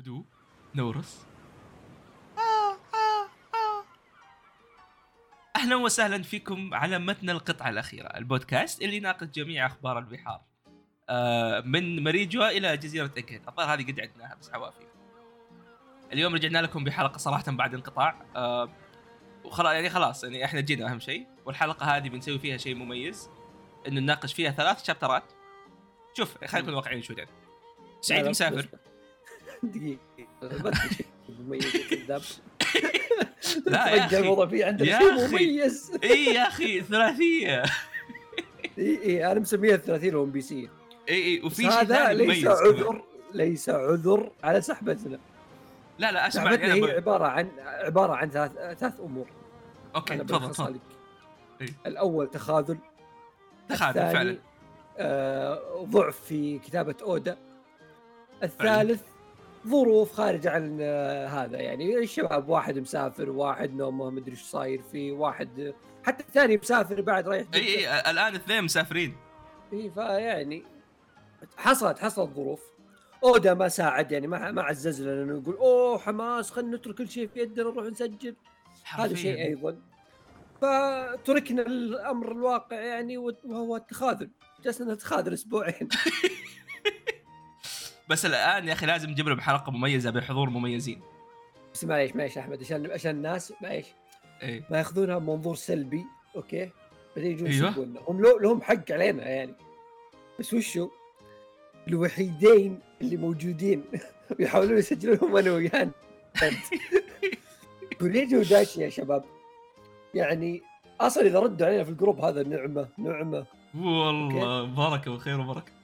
هدوء نورس. أهلا وسهلا فيكم على متن القطعة الأخيرة البودكاست اللي يناقش جميع أخبار البحار. آه، من مريجوا إلى جزيرة أكيد الظاهر هذه قد عدناها بس عوافي اليوم رجعنا لكم بحلقة صراحة بعد انقطاع. آه، وخلاص يعني خلاص يعني إحنا جينا أهم شيء. والحلقة هذه بنسوي فيها شيء مميز إنه نناقش فيها ثلاث شابترات. شوف خلينا نكون واقعيين شوي. سعيد مسافر. شيء مميز كذاب لا يا فجأة الموضوع أخي فيه يا شيء. مميز. إي يا أخي ثلاثية. إي إي أنا مسميها 30 MBC. إي إي وفي شيء هذا ليس. عذر ليس عذر على سحبتنا. لا لا أسمع سحبتنا أنا هي ب... عبارة عن عبارة عن ثلاث ثلاث أمور. okay تفضل تفضل. الأول تخاذل. تخاذل فعلا. آه ضعف في كتابة أودا. الثالث ظروف خارجة عن آه هذا يعني. الشباب واحد مسافر واحد نومه مدري إيش صاير فيه واحد حتى الثاني مسافر بعد رايح إي إي الآن اثنين مسافرين. إي فيعني حصلت حصلت ظروف. أودا ما ساعد يعني ما ما عزز لنا إنه يقول أوه حماس خلينا نترك كل شيء في يدنا نروح نسجل. هذا شيء. أيضا. فتركنا الأمر الواقع يعني وهو التخاذل. جلسنا نتخاذل أسبوعين. بس الآن يا أخي لازم نجيب لهم حلقة مميزة بحضور مميزين. بس معليش معليش أحمد عشان عشان الناس معليش. اي ما يأخذونها بمنظور سلبي أوكي؟ بعدين يجون أيوة. يسبونا هم لهم حق علينا يعني. بس وشو؟ الوحيدين اللي موجودين ويحاولون يسجلونهم أنا ويانا. كوريجي وداشي يا شباب. يعني أصلا إذا ردوا علينا في الجروب هذا نعمة نعمة. والله بركه وخير وبركه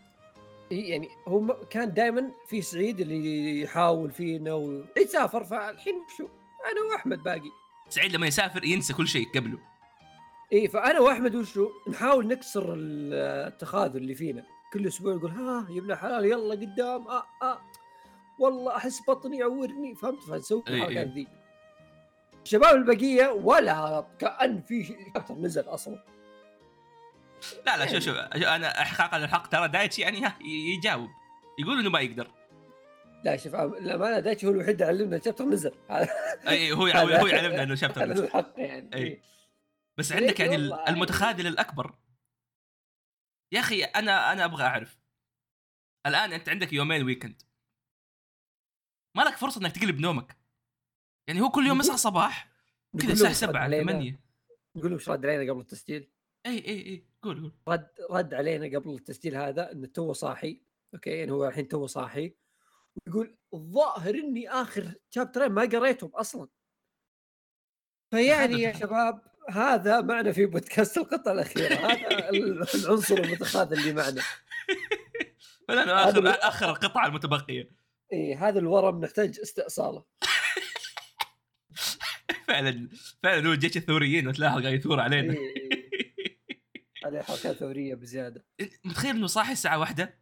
يعني هو كان دائما في سعيد اللي يحاول فينا ويسافر فالحين شو أنا وأحمد باقي. سعيد لما يسافر ينسى كل شيء قبله. إي فأنا وأحمد وشو نحاول نكسر ال- التخاذل اللي فينا. كل أسبوع يقول ها يا ابن الحلال يلا قدام آه آه. والله أحس بطني يعورني. فهمت؟ فنسوي الحركات. ذي. الشباب البقية ولا كأن في شابتر نزل أصلا. لا لا شوف شوف أنا احقاقا الحق. ترى دايتشي يعني يجاوب. يقول إنه ما يقدر. لا شوف الامانه دايتشي هو الوحيد اللي علمنا الشابتر نزل اي هو هذا- هو يعلمنا إنه شابتر نزل. الحق يعني. إي. بس ليه عندك يعني يعني. المتخاذل الأكبر. يا أخي أنا أنا أبغى أعرف. الآن أنت عندك يومين weekend ما لك فرصة إنك تقلب نومك. يعني هو كل يوم يصحى صباح. كذا الساعة له رد 7 علينا- 8 نقول له إيش رد علينا قبل التسجيل. اي اي اي قول قول. رد رد علينا قبل التسجيل هذا انه تو صاحي okay؟ يعني هو الحين تو صاحي. ويقول الظاهر إني آخر شابترين ما قريتهم أصلا. فيعني يا شباب هذا معنا في بودكاست القطعه الأخيرة. هذا ال- العنصر المتخاذل اللي معنا. هذا آخر آخر القطعه المتبقية. إي هذا الورم نحتاج استئصاله. فعلا فعلا هو الجيش الثوريين وتلاحظ قاعد يثور علينا. هذه حركات ثورية بزيادة. متخيل إنه صاحي الساعة واحدة؟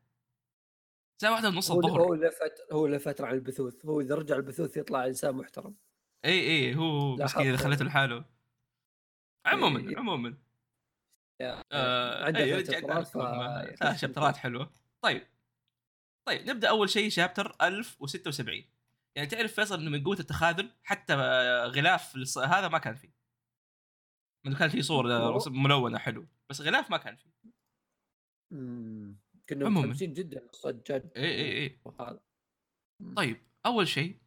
الساعة واحدة ونص الظهر. هو له فتره هو له فترة عن البثوث. هو إذا رجع البثوث يطلع إنسان محترم. اي اي هو مسكين حق. خليته لحاله. عموما إي. عموما. يا- آه عنده ثلاث شابترات، حلوة. طيب. طيب نبدأ أول شيء شابتر 1076 يعني تعرف فيصل إنه من قوة التخاذل حتى غلاف هذا ما كان فيه. انه كان في صور ملونة حلو. بس غلاف ما كان فيه. كنا. متحمسين جدا صجاد اي اي اي وهذا. طيب أول شيء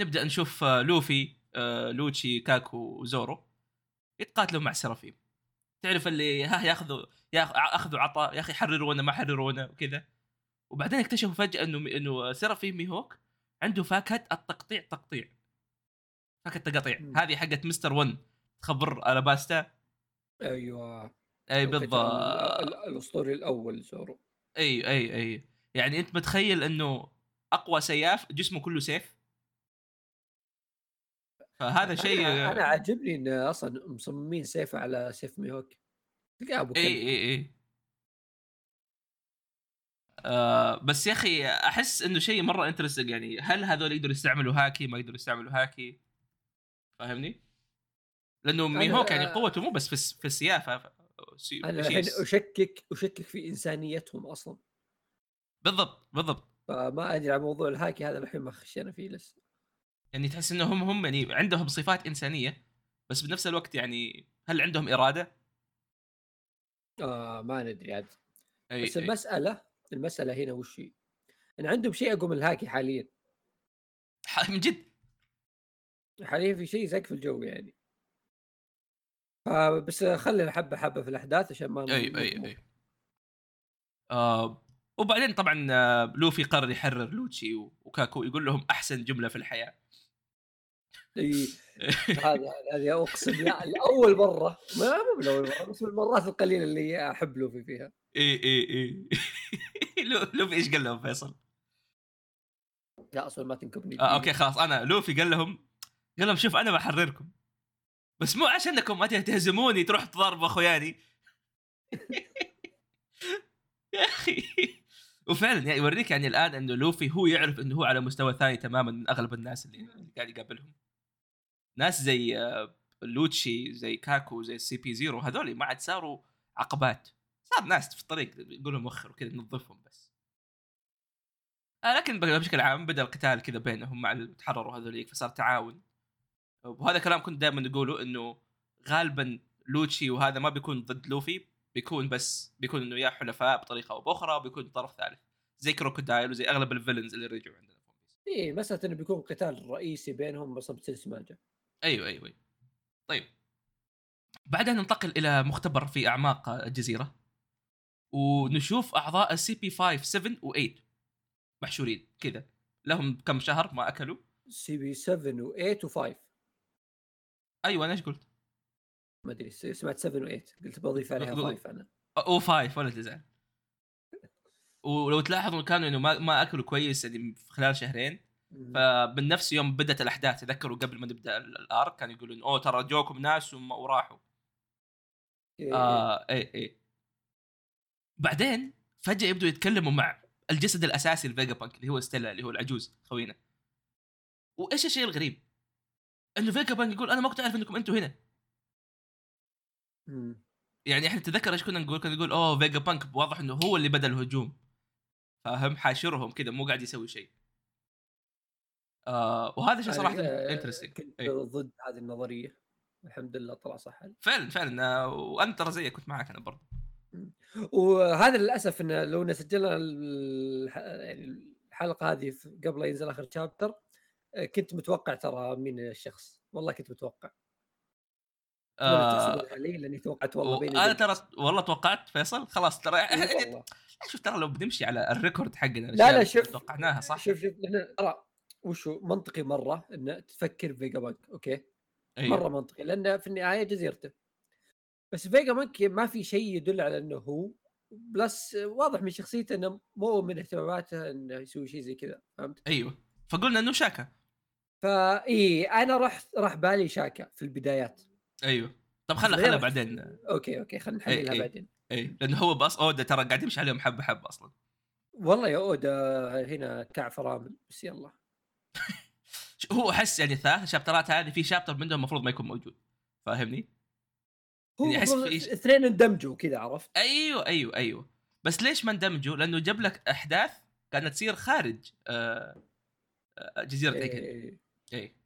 نبدأ نشوف آه، لوفي آه، لوتشي كاكو وزورو يتقاتلوا مع سرافيم تعرف اللي ها ياخذوا ياخ- أخذوا عطاء يا أخي حررونا ما حررونا وكذا. وبعدين اكتشفوا فجأة إنه إنه سرافيم ميهوك عنده فاكهة التقطيع تقطيع. فاكهة تقطيع مم. هذه حقت مستر 1 تخبر الاباستا أيوه. أي ال- بالضبط. ال- الأسطوري الأول زورو. أي أي أي. يعني أنت متخيل إنه أقوى سياف جسمه كله سيف؟ فهذا شيء أنا, أنا عاجبني إن أصلا مصممين سيف على سيف ميهوك تلقاه أبو أي أي أي. آه بس يا أخي أحس إنه شيء مرة interesting يعني. هل هذول يقدروا يستعملوا هاكي؟ ما يقدروا يستعملوا هاكي. فاهمني؟ لأنه ميهوك يعني قوته مو بس في الس- في السيافة. أنا الحين. أشكك أشكك في إنسانيتهم أصلا بالضبط بالضبط فما أدري عن موضوع الهاكي هذا الحين ما خشينا فيه لسه يعني تحس إنهم هم يعني عندهم صفات إنسانية بس بنفس الوقت يعني هل عندهم إرادة؟ آه ما ندري عاد أي بس أي. المسألة المسألة هنا وش هي؟ إن عندهم شيء اقوى من الهاكي حاليا من جد حاليا في شيء سقف الجو يعني فبس خلينا حبه حبة في الأحداث عشان ما أي أي أي. آه وبعدين طبعا آه، لوفي قرر يحرر لوتشي وكاكو يقول لهم أحسن جملة في الحياة. إي. هذا هذه أقسم لا لأول مرة ما مو بالاول مرة بس من المرات القليلة اللي أحب لوفي فيها. إي إي إي. لو- لوفي إيش قال لهم فيصل؟ لا أصلا ما تنكبني آه okay خلاص أنا لوفي قال لهم قال لهم شوف أنا بحرركم. بس مو عشانكم ما تهزموني تروح تضاربوا أخوياني. يا أخي. وفعلا يعني يوريك يعني الآن إنه لوفي هو يعرف إنه هو على مستوى ثاني تماما من أغلب الناس اللي قاعد يقابلهم. ناس زي آه، لوتشي زي كاكو زي ال CP Zero هذول ما عاد صاروا عقبات. صار ناس في الطريق يقول لهم وخر وكذا ننظفهم بس. آه لكن بشكل عام بدأ القتال كذا بينهم مع اللي تحرروا هذوليك فصار تعاون. وهذا كلام كنت دائما نقوله إنه غالبا لوتشي وهذا ما بيكون ضد لوفي بيكون بس بيكون إنه يا حلفاء بطريقة أو بأخرى وبيكون طرف ثالث. زي كروكودايل وزي أغلب ال villains اللي رجعوا عندنا. اي مساله إنه بيكون قتال رئيسي بينهم بس بسلسماجه أيوه أيوه أيوة. طيب. بعدها ننتقل إلى مختبر في أعماق الجزيرة. ونشوف أعضاء ال CP 5 7 و8 محشورين كذا. لهم كم شهر ما أكلوا؟ CP 7 و8 و5 أيوه أنا إيش قلت؟ ما أدري سمعت 7 و8 قلت بضيف عليها غلط. 5 أنا أو 5 ولا تزعل ولو تلاحظوا كانوا إنه ما, ما أكلوا كويس يعني خلال شهرين فمن نفس يوم بدأت الأحداث تذكروا قبل ما نبدأ ال- ال arc كانوا يقولون أوه ترى جوكم ناس وراحوا إيه. آه اي اي بعدين فجأة يبدوا يتكلموا مع الجسد الأساسي لفيجا بانك اللي هو ستيلا اللي هو العجوز خوينا وإيش الشيء الغريب؟ إنه فيجا بانك يقول أنا ما كنت أعرف إنكم أنتم هنا. مم. يعني إحنا تذكر إيش كنا نقول؟ كنا نقول أوه فيجا بانك واضح إنه هو اللي بدأ الهجوم. فاهم حاشرهم كذا مو قاعد يسوي شيء. آه وهذا شيء صراحة أنا، آه، interesting كنت أي. ضد هذه النظرية. الحمد لله طلع صح. فعلا فعلا. آه، وأنا ترى زيك كنت معك أنا برضه. وهذا للأسف إنه لو سجلنا يعني الحلقة هذه قبل ينزل آخر شابتر كنت متوقع ترى مين الشخص والله كنت متوقع آه آه لي لأني توقعت والله بيني أنا ترى والله توقعت فيصل خلاص ترى. شوف ترى لو بنمشي على الريكورد حقنا لا، الأشياء شوف. توقعناها صح شوف شوف إحنا ترى وشو منطقي مرة إن تفكر فيجا بانك okay أيوه. مرة منطقي لأن في النهاية جزيرته بس فيجا بانك ما في شيء يدل على إنه هو plus واضح من شخصيته إنه مو من اهتماماته إنه يسوي شيء زي كذا فهمت؟ أيوه فقلنا إنه شاكا فاي أنا رحت راح بالي شاكا في البدايات أيوه طب خلها رحت- بعدين okay okay خلينا إي، نحللها إي. بعدين اي لأنه هو بس اودا ترى قاعد يمشي عليهم حبه حبه أصلا والله يا اودا هنا كعب فرامل بس يلا هو أحس يعني الثلاث شابترات هذه في شابتر منهم المفروض ما يكون موجود فاهمني؟ هو يعني المفروض في اثنين اندمجوا كذا عرفت؟ أيوه أيوه أيوه بس ليش ما اندمجوا؟ لأنه جاب لك أحداث كانت تصير خارج آه آه جزيرة إيه. اي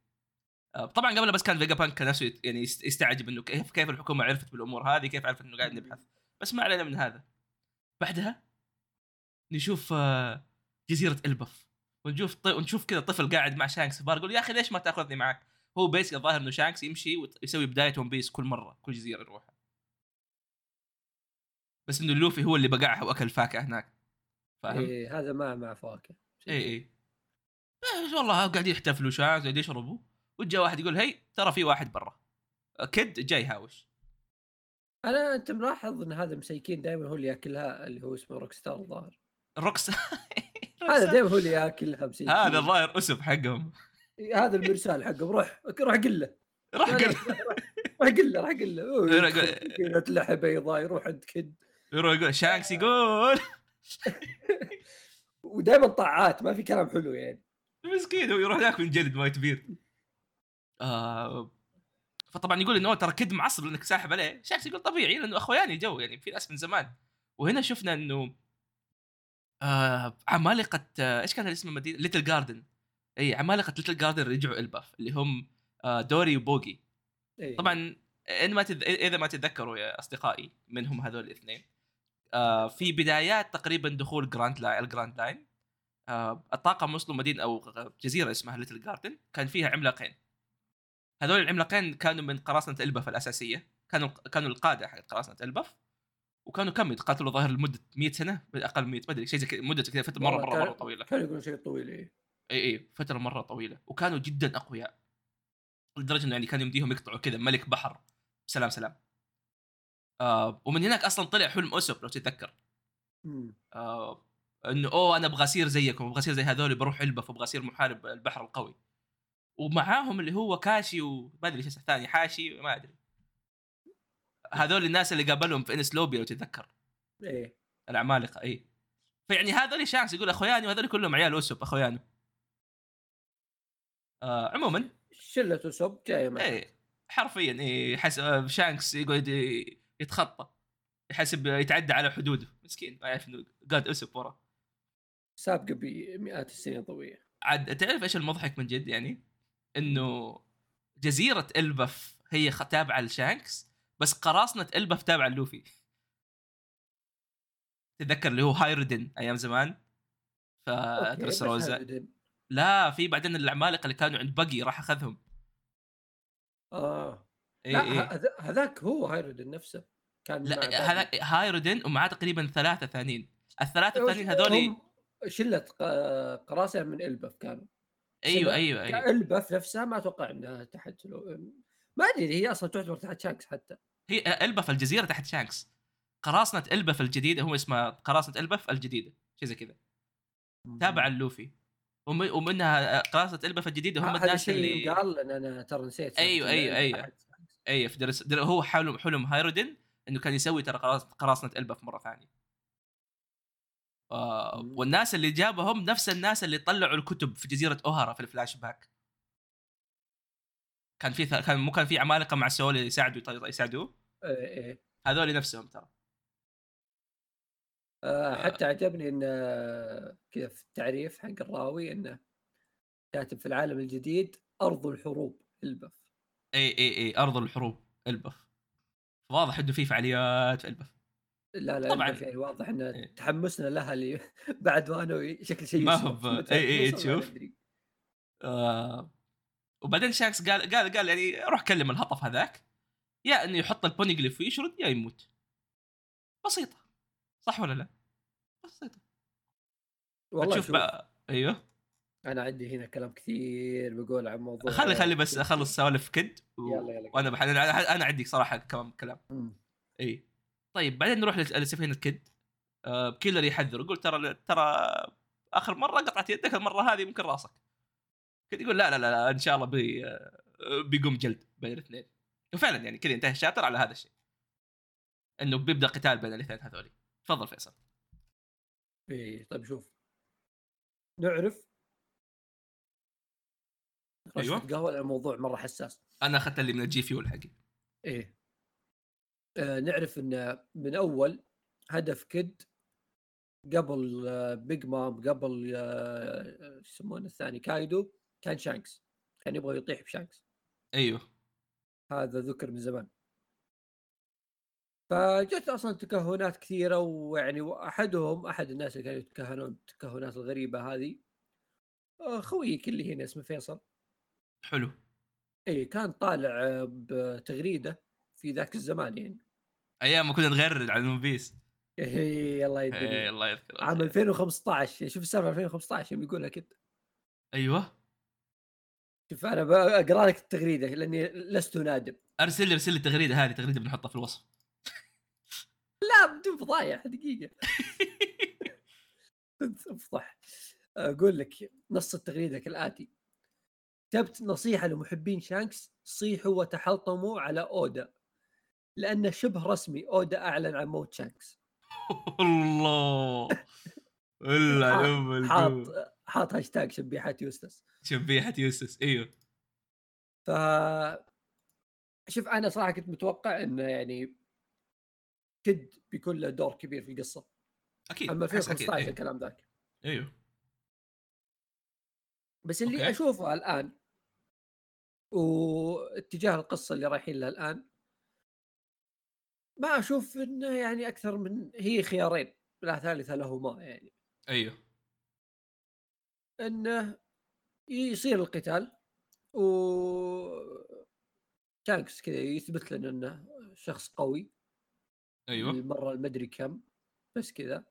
آه، طبعا قبل بس كان فيجا بانك نفسه يت- يعني يست- يستعجب إنه كيف كيف الحكومة عرفت بالأمور هذه كيف عرفت إنه قاعد نبحث. بس ما علينا من هذا. بعدها نشوف آه، جزيرة إلبف. ونشوف ط... ونشوف كذا طفل قاعد مع شانكس بار يقول يا أخي ليش ما تأخذني معك؟ هو basically الظاهر إنه شانكس يمشي ويسوي بداية One Piece كل مرة كل جزيرة يروحها. بس إنه لوفي هو اللي بقعها وأكل فاكهة هناك. فاهم؟ إيه هذا ما مع فواكه اي اي والله قاعدين يحتفلوا شاي قاعدين يشربوا وجاء واحد يقول هي ترى في واحد برا. كد جاي هاوش. أنا أنت ملاحظ إن هذا مسيكين دائما هو اللي ياكلها اللي هو اسمه روك ستار الظاهر روكس هذا دائما هو اللي ياكلها مسيكين. هذا الظاهر اسف حقهم. هذا المرسال حقه روح روح قل له. لا، قال روح قل له روح قل له. لحى بيضاء يروح عند كد. يروح يقول شانكس يقول. ودائما طاعات ما في كلام حلو يعني. مسكين هو يروح ياكل جلد وايت بيرد آه فطبعا يقول إنه ترى كد معصب لأنك ساحب عليه. شانكس يقول طبيعي لأنه أخوياني جو يعني في ناس من زمان. وهنا شفنا إنه آه عمالقة آه إيش كان اسم المدينة ليتل جاردن اي عمالقة ليتل جاردن رجعوا إلباف اللي هم آه دوري وبروغي إيه. طبعا إن ما تذ... إذا ما تتذكروا يا أصدقائي منهم هذول الاثنين. آه في بدايات تقريبا دخول جراند لاين الجراند لاين الطاقم وصلوا مدينة أو جزيرة اسمها ليتل جاردن كان فيها عملاقين هذول العملاقين كانوا من قراصنة البف الأساسية كانوا كانوا القادة حق قراصنة البف وكانوا كم يتقاتلوا ظاهر لمدة 100 سنة أقل من 100 ما أدري شيء زي كذا كذا فترة مره مره مرة طويلة. كانوا يقولون شيء طويل إيه. إي إي فترة مرة طويلة. وكانوا جدا أقوياء لدرجة إنه يعني كان يمديهم يقطعوا كذا ملك بحر. سلام سلام. آه ومن هناك أصلا طلع حلم اسب لو تتذكر. آه إنه أوه أنا أبغى أصير زيكم أبغى أصير زي هذول بروح البف وابغى أصير محارب البحر القوي. ومعاهم اللي هو كاشي وما أدري إيش الثاني حاشي ما أدري. هذول الناس اللي قابلهم في انس لوبي لو تتذكر. إيه. العمالقه اي فيعني هذول شانكس يقول أخوياني وهذول كلهم عيال اسب اخويانه آه عموما. شلة اسب جاية معه إيه حرفيا إيه يحسب شانكس يقعد يتخطى. يحسب يتعدى على حدوده. مسكين ما يعرف انه God اسب وراه. سابقه بمئات السنين ضوئيه عاد تعرف إيش المضحك من جد يعني؟ إنه جزيرة البف هي تابعة لشانكس بس قراصنة البف تابعة لوفي تتذكر اللي هو هايردن أيام زمان؟ ف okay، دريس روزا لا في بعدين العمالقة اللي كانوا عند بقي راح أخذهم. آه. اي لا هذا- هذاك هو هايرودن نفسه. كان لا بعض. هذا هايردن ومعاه تقريبا ثلاثة ثانيين. الثلاثة الثانيين هذول شلة قراصنة من البف كانوا. أيوه أيوه أيوه. البف نفسها ما أتوقع إنها تحت لو... ما أدري هي أصلا تعتبر تحت شانكس حتى. هي البف الجزيرة تحت شانكس. قراصنة البف الجديدة هو اسمها قراصنة البف الجديدة شيء زي كذا. تابعه لوفي وم- ومنها قراصنة البف الجديدة هم الناس اللي قال لأن أنا ترى نسيت أيوة، أيوة، أيوة. تحت شانكس. اي في دريس روزا هو حلم حلم هايرودن إنه كان يسوي ترى قراص- قراصنة البف مرة ثانية. والناس اللي جابهم نفس الناس اللي طلعوا الكتب في جزيرة اوهارا في الفلاش باك. كان في كان مو كان في عمالقة مع سول يساعدوا يط- يساعدوه؟ إيه إيه. هذول نفسهم ترى. آه، حتى عجبني إن آه، كذا في التعريف حق الراوي إنه كاتب في العالم الجديد أرض الحروب البف. اي اي اي أرض الحروب البف. واضح إنه في فعاليات في البف. لا لا طبعاً. يعني واضح إن إيه. تحمسنا لها اللي بعد وأنا شكل شيء ما. هو ب- متى إيه تشوف. آه وبعدين شانكس قال قال قال يعني روح كلم الهطف هذاك يا إنه يحط ال poneglyph ويشرد يا يموت بسيطة صح ولا لا؟ بسيطة والله شوف بقى أيوه أنا عندي هنا كلام كثير بقول عن موضوع خلي خلي بس أخلص سوالف كد و... يلا يلا وأنا بح... أنا عندي صراحة كمان كلام. اي طيب بعدين نروح لس- لسفينة كد آه كيلر يحذر يقول ترى ترى آخر مرة قطعت يدك المره هذه يمكن راسك. كد يقول لا لا لا, إن شاء الله بي... آه، بيقوم جلد بين الاثنين. وفعلا يعني كذا انتهى ال chapter على هذا الشيء. إنه بيبدأ قتال بين الاثنين هذولي. تفضل فيصل. إيه طيب شوف. نعرف. رشفة قهوه الموضوع مرة حساس. أنا أخذت اللي من الجي فيول حقي. إيه. نعرف إن من أول هدف كد قبل آه بيج مام قبل آه يسمونه الثاني كايدو كان شانكس كان يبغى يطيح بشانكس أيوه. هذا ذكر من زمان. فجت أصلا تكهنات كثيرة ويعني أحدهم أحد الناس اللي كانوا يتكهنون التكهنات الغريبة هذه آه، خويك اللي هنا اسمه فيصل. حلو. اي كان طالع آه، بتغريدة في ذاك الزمان يعني. أيام ما كنا نغرد على ون بيس اي الله إيه يدري الله يذكر عام 2015 شوف السالفة 2015 يوم يقولها كده. أيوه. شوف أنا بقرا لك التغريدة لأني لست نادم. أرسل لي أرسل لي التغريدة هذه تغريدة بنحطها في الوصف. لا بدون فضايح دقيقة. افضح أقول لك نص التغريدة كالآتي. كتبت نصيحة لمحبين شانكس صيحوا وتحلطموا على أودا. لأنه شبه رسمي. أودا أعلن عن موت شانكس. الله. إلا حاط- ام حاط حاط هاشتاج شبيحات يوستس شبيحة يوستس إيوه. ف شوف أنا صراحة كنت متوقع إنه يعني كد بيكون له دور كبير في القصة. أكيد أما أحس أكيد، 2015 إيه. الكلام ذاك. إيوه. بس اللي okay. أشوفه الآن واتجاه القصة اللي رايحين لها الآن ما أشوف إنه يعني أكثر من هي خيارين لا ثالث لهما يعني. أيوه. إنه يصير القتال و شانكس كذا يثبت لنا إنه شخص قوي. أيوه. المرة المدري كم بس كذا.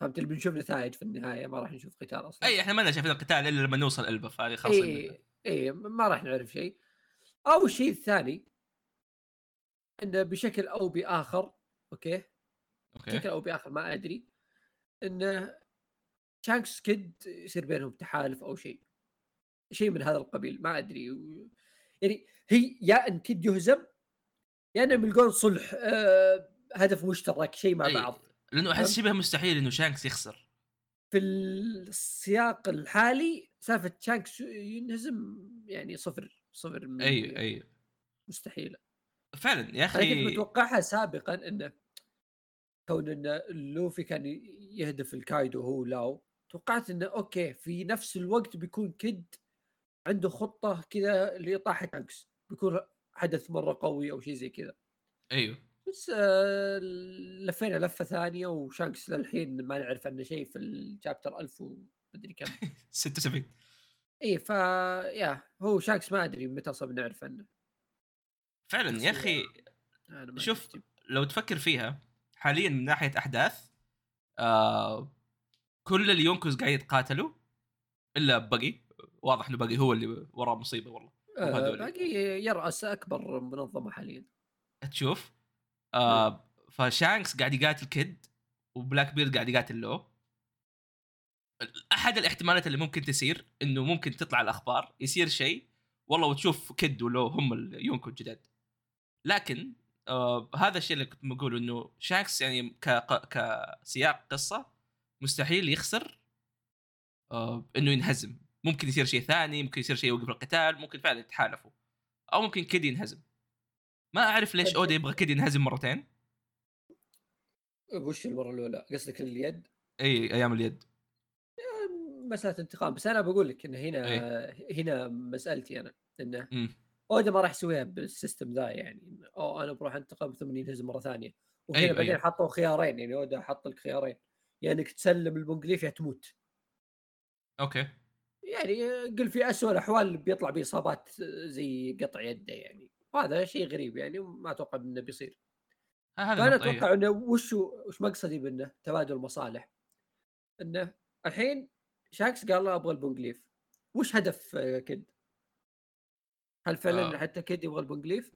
فهمت؟ اللي بنشوف نتائج في النهاية ما راح نشوف قتال أصلا. أي إحنا ما لنا شايفين القتال إلا لما نوصل إلباف هذه خلاص اي اي ما راح نعرف شيء. أو الشيء الثاني إنه بشكل أو بآخر okay؟ بشكل okay أو بآخر ما أدري. إنه شانكس كيد يصير بينهم تحالف أو شيء. شيء من هذا القبيل ما أدري. و- يعني هي يا إن كيد يهزم يا إنهم يلقون صلح آه هدف مشترك شيء مع أي. بعض. لأنه؟ أحس شبه مستحيل إنه شانكس يخسر. في السياق الحالي سالفة شانكس ينهزم يعني صفر صفر اي اي مستحيلة. فعلا يا أنا كنت أخي متوقعها سابقا انه كون إن لوفي كان يهدف لكايدو هو ولاو توقعت انه okay في نفس الوقت بيكون كيد عنده خطة كذا لإطاحة شانكس بيكون حدث مرة قوي أو شيء زي كذا. أيوه. بس آه لفينا لفة ثانية وشانكس للحين ما نعرف عنه شيء في ال chapter 1000 ومدري كم. 76 اي فا يا هو شانكس ما أدري متى صرنا نعرف عنه. فعلا يا أخي شوف. لو تفكر فيها حاليا من ناحية أحداث آه كل اليونكوز قاعد يتقاتلوا إلا باقي. واضح إنه باقي هو اللي وراه مصيبة والله. آه. باقي يراس أكبر منظمة حاليا. تشوف آه فشانكس قاعد يقاتل كيد وبلاك بيرد قاعد يقاتل لاو أحد الاحتمالات اللي ممكن تصير إنه ممكن تطلع الأخبار يصير شيء والله وتشوف كيد ولاو هم اليونكو الجداد. لكن آه هذا الشيء اللي كنت بقوله إنه شانكس يعني ك كسياق قصة مستحيل يخسر آه إنه ينهزم. ممكن يصير شيء ثاني ممكن يصير شيء يوقف القتال ممكن فعلا يتحالفوا. أو ممكن كيد ينهزم. ما أعرف ليش. اودا يبغى كيد ينهزم مرتين. وش المرة الأولى؟ قصدك اليد؟ إي أيام اليد. مسألة انتقام. بس أنا بقول لك انه هنا إيه. هنا مسألتي أنا إنه امم اودا ما راح يسويها بال system ذا يعني أو أنا بروح أنتقم ثم ينهزم مرة ثانية. وهنا أيوة، بعدين أيوة. حطوا خيارين يعني أودا حط لك خيارين. يا انك تسلم ال Poneglyph يا تموت. okay. يعني قل في اسوء الأحوال بيطلع بإصابات زي قطع يده يعني. وهذا شيء غريب يعني ما أتوقع إنه بيصير. هذا فأنا. أتوقع إنه وش وش مقصدي بإنه؟ تبادل مصالح إنه الحين شانكس قال له أبغى ال Poneglyph وش هدف آه، كيد؟ هل فعلا آه. حتى كيد يبغى ال Poneglyph؟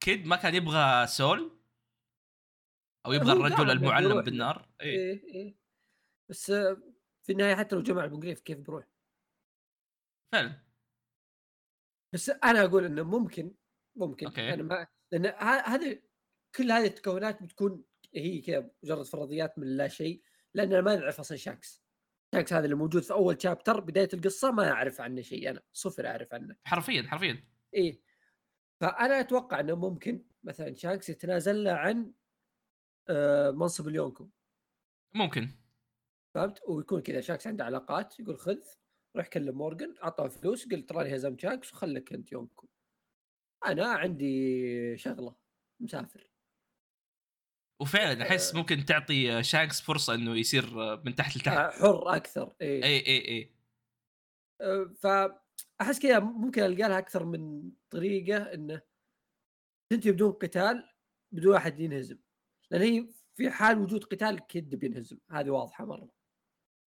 كيد ما كان يبغى سول أو يبغى الرجل المعلم. بالنار اي إيه إيه بس آه، في النهاية حتى لو جمع ال Poneglyph كيف بيروح؟ فعلا بس أنا أقول إنه ممكن ممكن okay. أنا ما لأن ه- هذه كل هذه التكهنات بتكون هي كذا مجرد فرضيات من لا شيء لاننا ما نعرف أصلا شانكس شانكس هذا اللي موجود في أول chapter بداية القصة ما أعرف عنه شيء أنا صفر أعرف عنه. حرفيا حرفيا. إيه. فأنا أتوقع إنه ممكن مثلا شانكس يتنازل له عن آه، منصب اليونكو. ممكن. فهمت؟ ويكون كذا شانكس عنده علاقات يقول خذ روح كلم مورجن أعطاه فلوس قلت تراني هزمت شانكس وخلك أنت يونكو. أنا عندي شغلة مسافر. وفعلا أحس آه. ممكن تعطي آه، شانكس فرصة إنه يصير آه، من تحت لتحت. حر أكثر اي اي اي آه، فاحس كذا ممكن القى لها أكثر من طريقة إنه تنتهي بدون قتال بدون أحد ينهزم. لأن هي في حال وجود قتال كيد بينهزم. هذه واضحة مرة.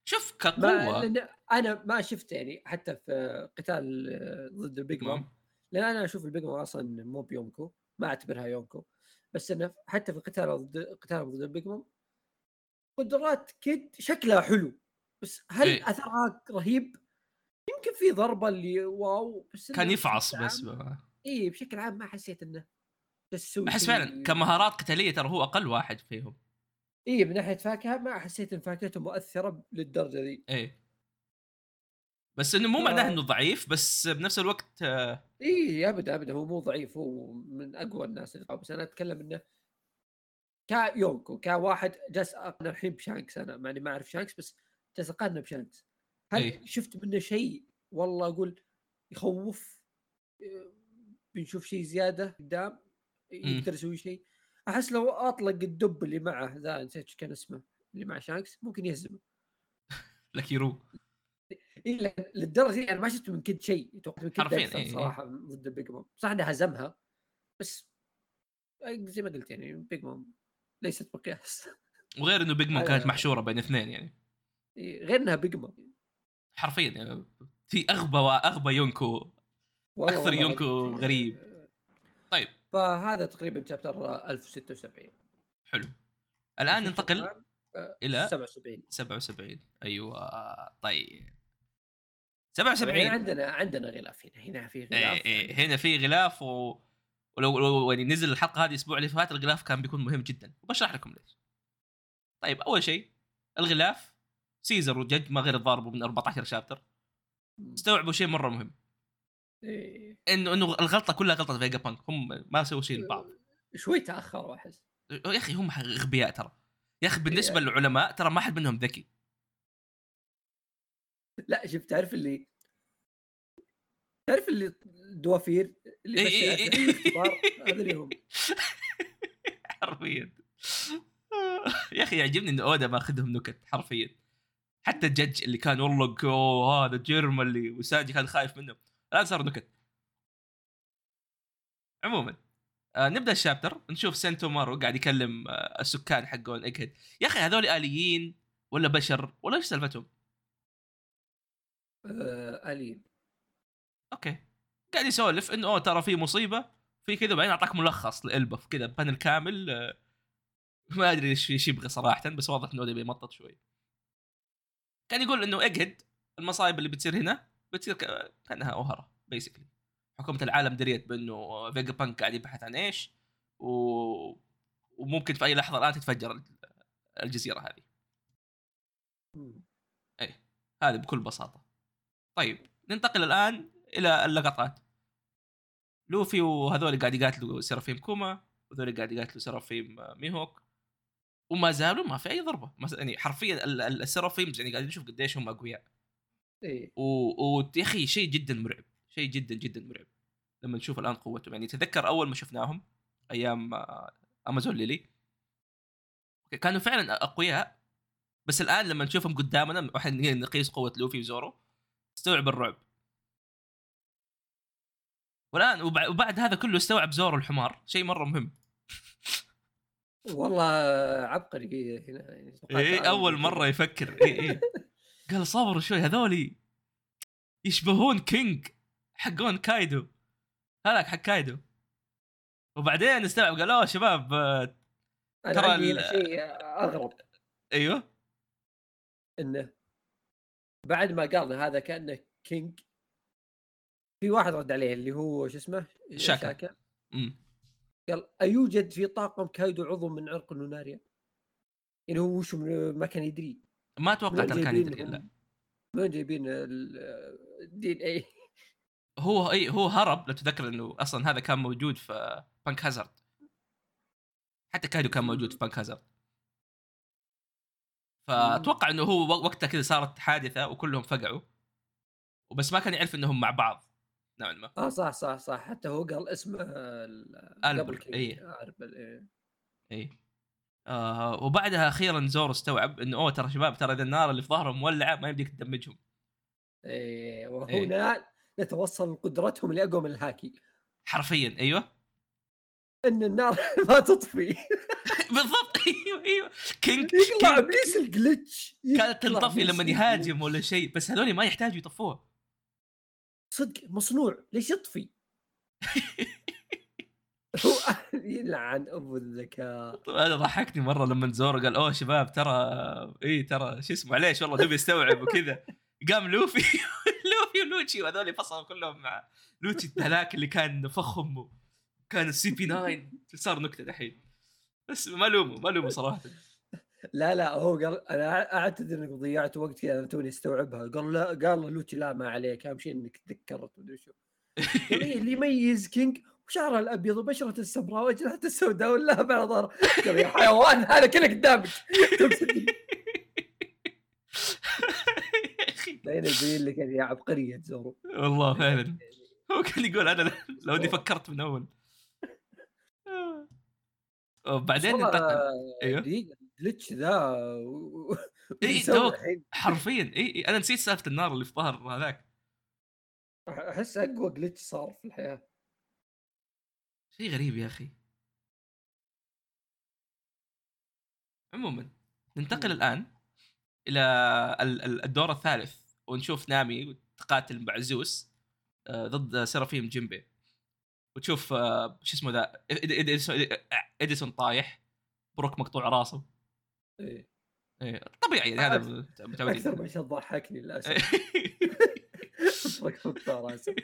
شوف كقوة. أنا ما شفت يعني حتى في قتال ضد البيج مام. لأن أنا أشوف البيج مام أصلا مو بيونكو ما أعتبرها يونكو. بس إنه حتى في قتال ضد قتال ضد البيج مام قدرات كيد شكلها حلو بس هل إيه. أثرها رهيب؟ يمكن في ضربة اللي واو بس كان يفعص بس اي بشكل عام ما حسيت إنه احس فعلا كمهارات قتالية ترى هو أقل واحد فيهم. اي من ناحية فاكهة ما حسيت إن فاكهته مؤثرة للدرجه ذي. اي بس إنه مو آه. معناه إنه ضعيف بس بنفس الوقت آه، إي ابدا ابدا هو مو ضعيف هو من أقوى الناس اللي بس أنا أتكلم إنه كيونكو كواحد جالس اقارن الحين بشانكس. أنا مع اني ما أعرف شانكس بس جالس أقارنه بشانكس. هل إيه. شفت منه شيء؟ والله أقول يخوف إيه، بنشوف شيء زيادة قدام يقدر يسوي شيء. أحس لو أطلق الدب اللي معه ذا نسيت كان اسمه اللي مع شانكس ممكن يهزمه. لكي رو إيه لكن للدرجة أنا ما شفت من كيد شيء توقعت من كيد أكثر إيه، إيه. صراحة ضد بيج مام صح انه هزمها بس زي ما قلت يعني بيج موم ليست مقياس. وغير إنه بيج هذا- كانت محشورة بين اثنين يعني. إيه، غير إنها بيج موم حرفيا يعني في أغبى واغبى يونكو والله يونكو غريب. طيب. فهذا تقريبا chapter 1076 حلو. الآن ننتقل آه، إلى 77 77 أيوه. طيب. طبعاً 77 عندنا عندنا غلاف هنا هنا في غلاف إيه إيه هنا في غلاف و... ولو لو يعني نزل الحلقة هذه الأسبوع اللي فات الغلاف كان بيكون مهم جدا. وبشرح لكم ليش. طيب أول شيء الغلاف سيزر وجج ما غير تضاربوا من 14 chapter. استوعبوا شيء مرة مهم. إيه. إنه إنه الغلطة كلها غلطة فيجا بانك هم ما سووا شيء لبعض. شوي تأخروا أحس. يا أخي هم أغبياء ترى. يا أخي بالنسبة إيه. للعلماء ترى ما حد منهم ذكي. لا شوف تعرف اللي تعرف اللي الدوافير اللي إيه، إيه، إيه. هذا اللي هم. حرفيا. يا أخي يعجبني إن أودا ماخذهم نكت حرفيا. حتى الجج اللي كان والله هذا جيرما اللي وساجي كان خايف منه. الآن صار نكت. عموما آه نبدأ ال chapter نشوف سنتومارو قاعد يكلم آه السكان حقون ايجهيد يا أخي هذول aliens ولا بشر ولا إيش سالفتهم؟ آه alien okay. قاعد يسولف إنه أوه ترى في مصيبة في كذا بعدين أعطاك ملخص لالبف كذا panel كامل آه، ما أدري إيش إيش يبغى صراحة بس واضح إنه يبي يمطط شوي. كان يقول إنه ايجهيد المصايب اللي بتصير هنا بتصير كأنها أوهارا basically حكومة العالم دريت بإنه فيجابانك قاعد يبحث عن إيش و... وممكن في أي لحظة الآن تتفجر ال- الجزيرة هذه. هذه بكل بساطة. طيب ننتقل الآن إلى اللقطات. لوفي وهذول قاعد يقاتلوا سيرافيم كوما وهذول قاعد يقاتلوا سيرافيم ميهوك. وما زالوا ما في أي ضربة. يعني حرفيا ال- ال- ال Seraphims يعني قاعدين نشوف قديش هم أقوياء. و- ويا أخي شيء جدا مرعب. شيء جدا جدا مرعب. لما نشوف الآن قوتهم. يعني تذكر أول ما شفناهم أيام آه، امازون ليلي؟ كانوا فعلا أقوياء. بس الآن لما نشوفهم قدامنا واحد نقيس قوة لوفي وزورو استوعب الرعب. والآن وبع- وبعد هذا كله استوعب زورو الحمار شيء مرة مهم. والله عبقري هنا يعني عالم أول. مرة يفكر. إيه إيه. قال صبروا شوي هذولي يشبهون كينج حقون كايدو. هذاك حق كايدو. وبعدين استوعب قال أوه شباب آه، ترى شيء أغرب. أيوه. إنه بعد ما قال هذا كأنه كينج. في واحد رد عليه اللي هو شو اسمه؟ شاكا. امم قال أيوجد في طاقم كايدو عضو من عرق اللوناريا؟ يعني هو وش ما كان يدري. ما أتوقع ترى كان يدري لا. من جايبين ال D NA هو اي هو هرب. لو تذكر إنه أصلا هذا كان موجود في بانك هازارد حتى كايدو كان موجود في بانك هازارد فأتوقع إنه هو وقتها كذا صارت حادثة وكلهم فقعوا. وبس ما كان يعرف إنهم مع بعض نوعا ما. آه صح صح صح. حتى هو قال اسمه قبل. إيه. آه، ألبر، إيه. اي آه وبعدها أخيرا زورو استوعب انه أوه ترى شباب ترى إذا النار اللي في ظهرهم مولعة ما يمديك ت damage هم. إيه وهنا نتوصل لقدرتهم اللي اقوى من الهاكي. حرفيا أيوه. إن النار ما تطفي. بالضبط. أيوه أيوه. كينج يطلع إبليس ال glitch كانت تنطفي لما. يهاجم ولا شيء بس هذول ما يحتاجوا يطفوها صدق مصنوع. ليش يطفي؟ هو يلعن ابو الذكاء. طيب هذا ضحكني مرة لما زورو قال أوه شباب ترى اي ترى شو اسمه معليش والله دوبي استوعب وكذا. قام لوفي لوفي ولوتشي وهذول فصلوا كلهم مع لوتشي هذاك اللي كان فخم كان ال CP 9 صار نكتة دحين. بس ما لومه ما لومه صراحة. لا لا هو قال أنا أعتذر إنك ضيعت وقت كذا أنا توني استوعبها. قال لا قال له لوتشي لا ما عليك أهم شيء إنك تذكرت مدري شو. إيه اللي يميز كينج؟ وشعرها الأبيض وبشرة السمراء واجنحته السوداء واللهب على ظهره قال يا حيوان هذا كله قدامك. بعدين يبين لك يعني يا عبقرية زورو. والله فعلا. هو كان يقول أنا لو إني فكرت من أول. وبعدين انتقل أيوه. دقيقة ال glitch ذا و- توك. الحين. حرفيا إي إي أنا نسيت سالفة النار اللي في ظهر هذاك. أحس أقوى glitch صار في الحياة. شيء غريب يا أخي. عموما ننتقل. الآن إلى ال- ال- الدور الثالث ونشوف نامي تقاتل مع زوس آه، ضد سيرافيم جيمبي. وتشوف آه، شو اسمه ذا إديسون إديسون طايح بروك مقطوع راسه. إيه. إيه، طبيعي يعني هذا متعودين. أكثر ما شيء ضحكني للأسف. ركبت راسه.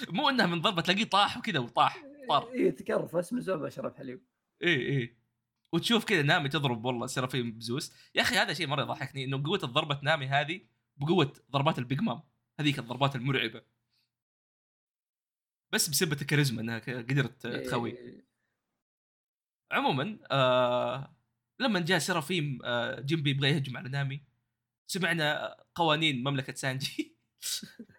مو انها من ضربة تلاقيه طاح وكذا وطاح طار. اي تكرف بس من ما شرب حليب. إيه إيه. وتشوف كذا نامي تضرب والله سيرافيم بزوس يا أخي هذا شيء مرة يضحكني إنه قوة ضربه نامي هذه بقوة ضربات ال Big Mom. هذيك الضربات المرعبة. بس بس به الكاريزما إنها قدرت تخوي. إيه. عموما آه لما جاء سيرافيم آه جيمبي يبغى يهجم على نامي سمعنا قوانين مملكة سانجي.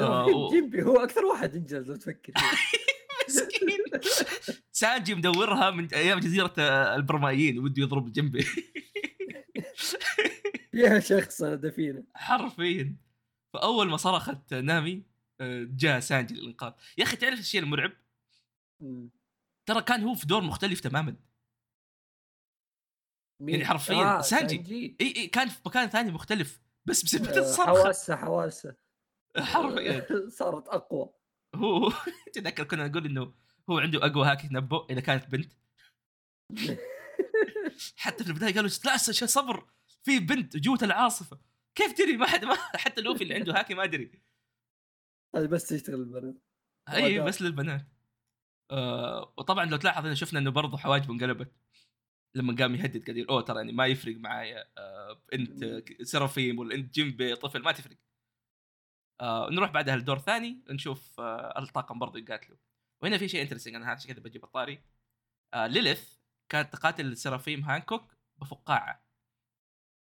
آه، جيمبي هو أكثر واحد انجز لو تفكر. مسكين. سانجي مدورها من أيام جزيرة آه، البرمائيين وده يضرب جيمبي يا شخص أنا دفينه حرفيا. فأول ما صرخت نامي جاء سانجي للإنقاذ. يا أخي تعرف الشيء المرعب. ترى كان هو في دور مختلف تماما. مين؟ يعني حرفياً آه سانجي. سانجي. إي إي كان في مكان ثاني مختلف بس بسبب آه، الصرخه حواسة حواسة. حرفيا. صارت أقوى. هو تذكر كنا نقول إنه هو عنده أقوى هاكي تنبؤ إذا كانت بنت. حتى في البداية قالوا لا شو صبر؟ في بنت جوة العاصفة. كيف تدري؟ ما حد ما حتى لوفي اللي عنده هاكي ما أدري. هذا بس تشتغل البنات. أي. بس للبنات. آه وطبعا لو تلاحظ إنه شفنا إنه برضه حواجبه انقلبت. لما قام يهدد قال أوه ترى يعني ما يفرق معايا. آه أنت سرافيم ولا أنت جيمبي طفل ما تفرق. آه نروح بعدها لدور ثاني نشوف آه الطاقم برضه يقاتلوا. وهنا في شيء interesting أنا عشان كذا بجيب الطاري. آه ليليث كانت تقاتل سرافيم هانكوك بفقاعة.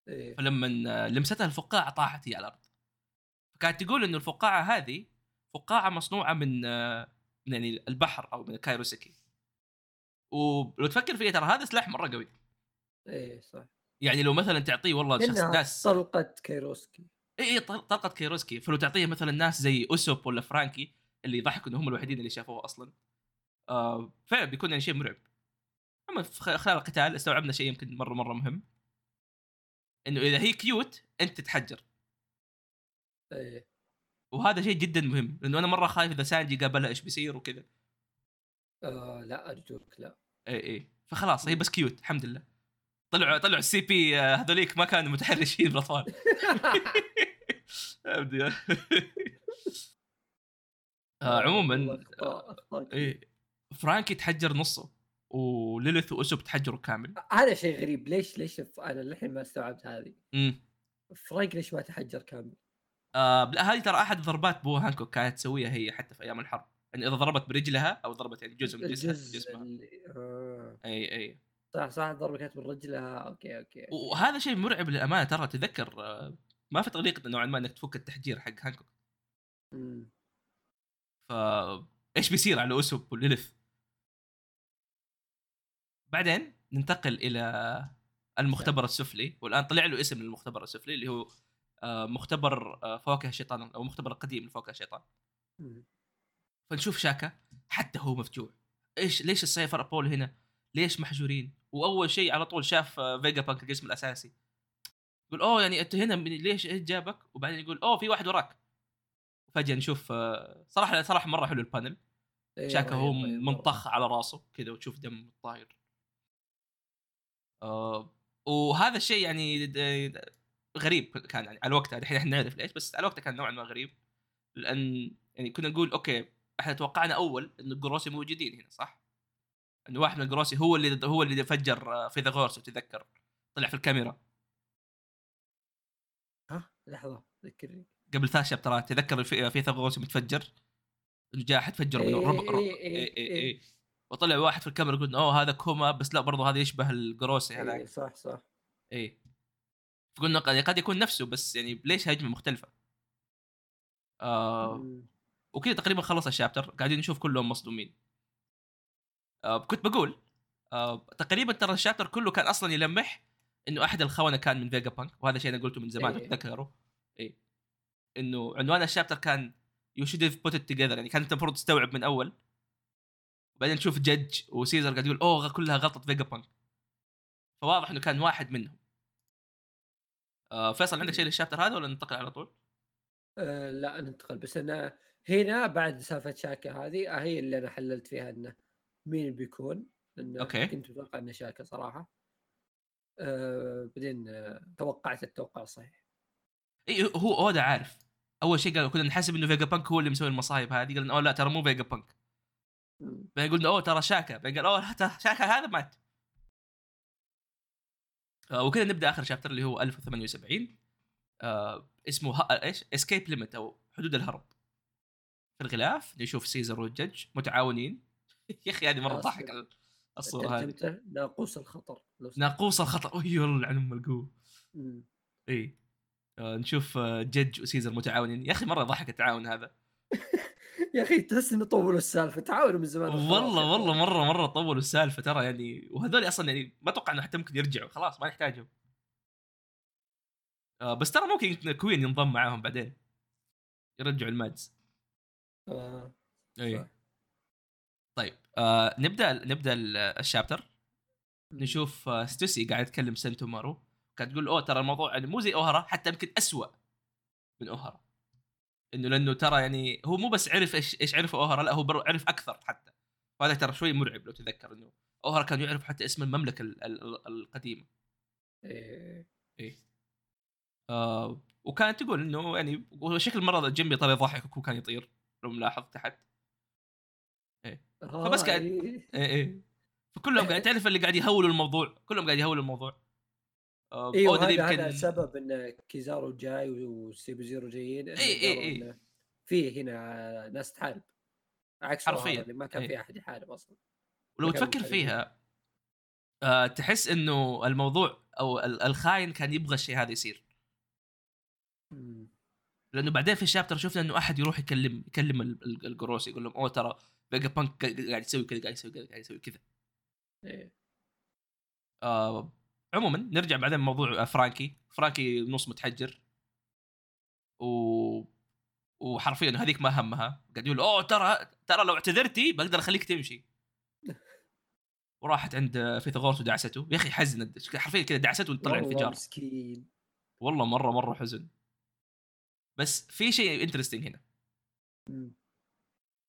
إيه. فلما آه، لمستها الفقاعة طاحت هي على الأرض. فكانت تقول إنه الفقاعة هذه فقاعة مصنوعة من آه، من يعني البحر أو من الكايروسكي. ولو تفكر فيها ترى هذا سلاح مرة قوي. إيه صح. يعني لو مثلا تعطيه والله شخص ناس طلقة كايروسكي. اي اي طل- طلقة كيروسكي فلو تعطيه مثلا ناس زي اسوب ولا فرانكي اللي يضحكوا إنهم هم الوحيدين اللي شافوه أصلا آه فعلا بيكون يعني شيء مرعب. أما خلال القتال استوعبنا شيء يمكن مرة مرة مهم. إنه إذا هي cute أنت تتحجر. إيه. وهذا شيء جدا مهم لأنه أنا مرة خايف إذا سانجي قابلها إيش بيصير وكذا. آه لا أرجوك لا. اي اي فخلاص هي بس cute الحمد لله. طلعوا طلعوا ال CP آه، هذوليك ما كانوا متحرشين بالاطفال أبدي. آه عموما أخطاء- أخطاء. إيه. فرانكي تحجر نصه وليليث وأسوب تحجروا كامل. هذا شيء غريب. ليش ليش أنا للحين ما استوعبت هذه. امم فرانك ليش ما تحجر كامل؟ آه لا هذه ترى أحد ضربات بو هانكوك كانت تسويها هي حتى في أيام الحرب. يعني إذا ضربت برجلها أو ضربت يعني جزء من جسمها جسمها. اللي... آه. أي أي. صح صح الضربة كانت من رجلها. أوكي أوكي وهذا شيء مرعب للأمانة. ترى تذكر آه، ما في طريقة نوعا ما إنك تفك التحجير حق هانكوك. مم. ف إيش بيصير على أسوب وليليث بعدين ننتقل إلى المختبر السفلي. والآن طلع له اسم للمختبر السفلي اللي هو مختبر آه، فواكه الشيطان أو مختبر القديم لفواكه الشيطان. فنشوف شاكا حتى هو مفجوع إيش ليش ال Cipher Pol هنا؟ ليش محجورين؟ وأول شيء على طول شاف آه، فيجا بانك الجسم الأساسي. يقول أوه يعني أنت هنا من- ليش إيش جابك؟ وبعدين يقول أوه في واحد وراك. فجأة نشوف آه، صراحة صراحة مرة حلو ال panel. إيه، شاكا هو. منطخ على راسه كذا وتشوف دم طاير. آه وهذا الشيء يعني غريب كان يعني على وقتها الحين إحنا نعرف ليش بس على وقتها كان نوعا ما غريب. لأن يعني كنا نقول أوكي إحنا توقعنا أول انه الجروسي موجودين هنا صح؟ إنه واحد من الجروسي هو اللي هو اللي فجر آه، فيثاغورس وتذكر طلع في الكاميرا. ها؟ لحظة ذكرني. قبل ثلاث شابترات تذكر الفي- فيثاغورس متفجر إنه جاء أحد فجر منه إيه، رب رب إيه، إيه إيه، إيه. وطلع واحد في الكاميرا يقول أوه هذا كوما بس لا برضه هذا يشبه الجروسي إيه هذاك صح صح. إيه. فقلنا قد قد يكون نفسه بس يعني ليش هجمه مختلفة؟ آه. وكذا تقريبا خلص ال chapter قاعدين نشوف كلهم مصدومين آه كنت بقول آه تقريبا ترى ال chapter كله كان أصلا يلمح إنه أحد الخونة كان من فيجا بانك وهذا شيء أنا قلته من زمان إيه. تتذكروا إيه إنه عنوان ال chapter كان you should have put together يعني كانت المفروض تستوعب من أول بعدين تشوف جدج وسيزر قاعد يقول أوه كلها غلطة فيجا بانك فواضح إنه كان واحد منهم فيصل عندك شيء لل chapter هذا ولا ننتقل على طول؟ آه لا ننتقل بس أنا هنا بعد سالفة شاكا هذه آه، هي اللي أنا حللت فيها إنه مين بيكون لأن أوكي. كنت متوقع إنه شاكا صراحة. آه بعدين آه توقعت التوقع الصحيح اي هو أودا عارف. أول شيء قال كنا نحسب إنه فيجا بانك هو اللي مسوي المصايب هذه. قال أوه لا ترى مو فيجا بانك. بعدين قلنا أوه ترى شاكا. بعدين قال أوه ترى شاكا هذا مات. آه وكذا نبدأ آخر chapter اللي هو 1078 آه اسمه ها إيش؟ Escape Limit أو حدود الهرب. في الغلاف نشوف سيزر والجج متعاونين. يا أخي هذه مرة خلاص. ضحك الصورة هذه. ناقوس الخطر. ناقوس الخطر اي والله ام القوه. اي آه نشوف آه جج وسيزر متعاونين. يا أخي مرة ضحك التعاون هذا. يا أخي تحس إنه طولوا السالفة تعاونوا من زمان والله والله. مرة مرة طولوا السالفة ترى يعني وهذول أصلا يعني ما أتوقع إنه حتى ممكن يرجعوا خلاص ما نحتاجهم آه بس ترى ممكن كوين ينضم معاهم بعدين يرجعوا ال MADS آه. اي. طيب آه نبدأ نبدأ ال- ال chapter نشوف آه ستوسي قاعد يتكلم سنتومارو كانت تقول أوه ترى الموضوع يعني مو زي أوهرا حتى يمكن أسوأ من أوهرا إنه لأنه ترى يعني هو مو بس عرف إيش إيش عرف أوهرا لا هو عرف أكثر حتى. وهذا ترى شوي مرعب لو تتذكر إنه أوهرا كان يعرف حتى اسم المملكة ال- ال- القديمة. إيه. إيه. آه وكانت تقول إنه يعني وشكل مرة جنبي طلع يضحك وكان يطير لو ملاحظ تحت. آه، فبس قاعد-. إيه إيه. فكلهم قاعد تعرف اللي قاعد يهولوا الموضوع كلهم قاعد يهولوا الموضوع. إيوه أودا هذا يمكن هذا سبب إن كيزارو جاي وسيبو زيرو جايين قالوا إي. إنه في هنا ناس تحارب عكس حرفياً. ما كان. في أحد يحارب أصلا ولو تفكر. فيها آه تحس إنه الموضوع أو ال- الخاين كان يبغى الشيء هذا يصير. لأنه بعدين في ال chapter شفنا إنه أحد يروح يكلم يكلم ال- ال- الجروس يقول لهم أوه ترى فيجا بانك قاعد يسوي كذا قاعد يسوي كذا قاعد يسوي كذا إيه. آه عموما نرجع بعدين موضوع آه، فرانكي. فرانكي نص متحجر. و وحرفيا هذيك ما همها. قاعد يقول أوه ترى ترى لو اعتذرتي بقدر أخليك تمشي. وراحت عند فيثاغورس ودعسته. يا أخي حزن حرفيا كذا دعسته وطلع انفجار مسكين. والله مرة مرة حزن. بس في شيء interesting هنا.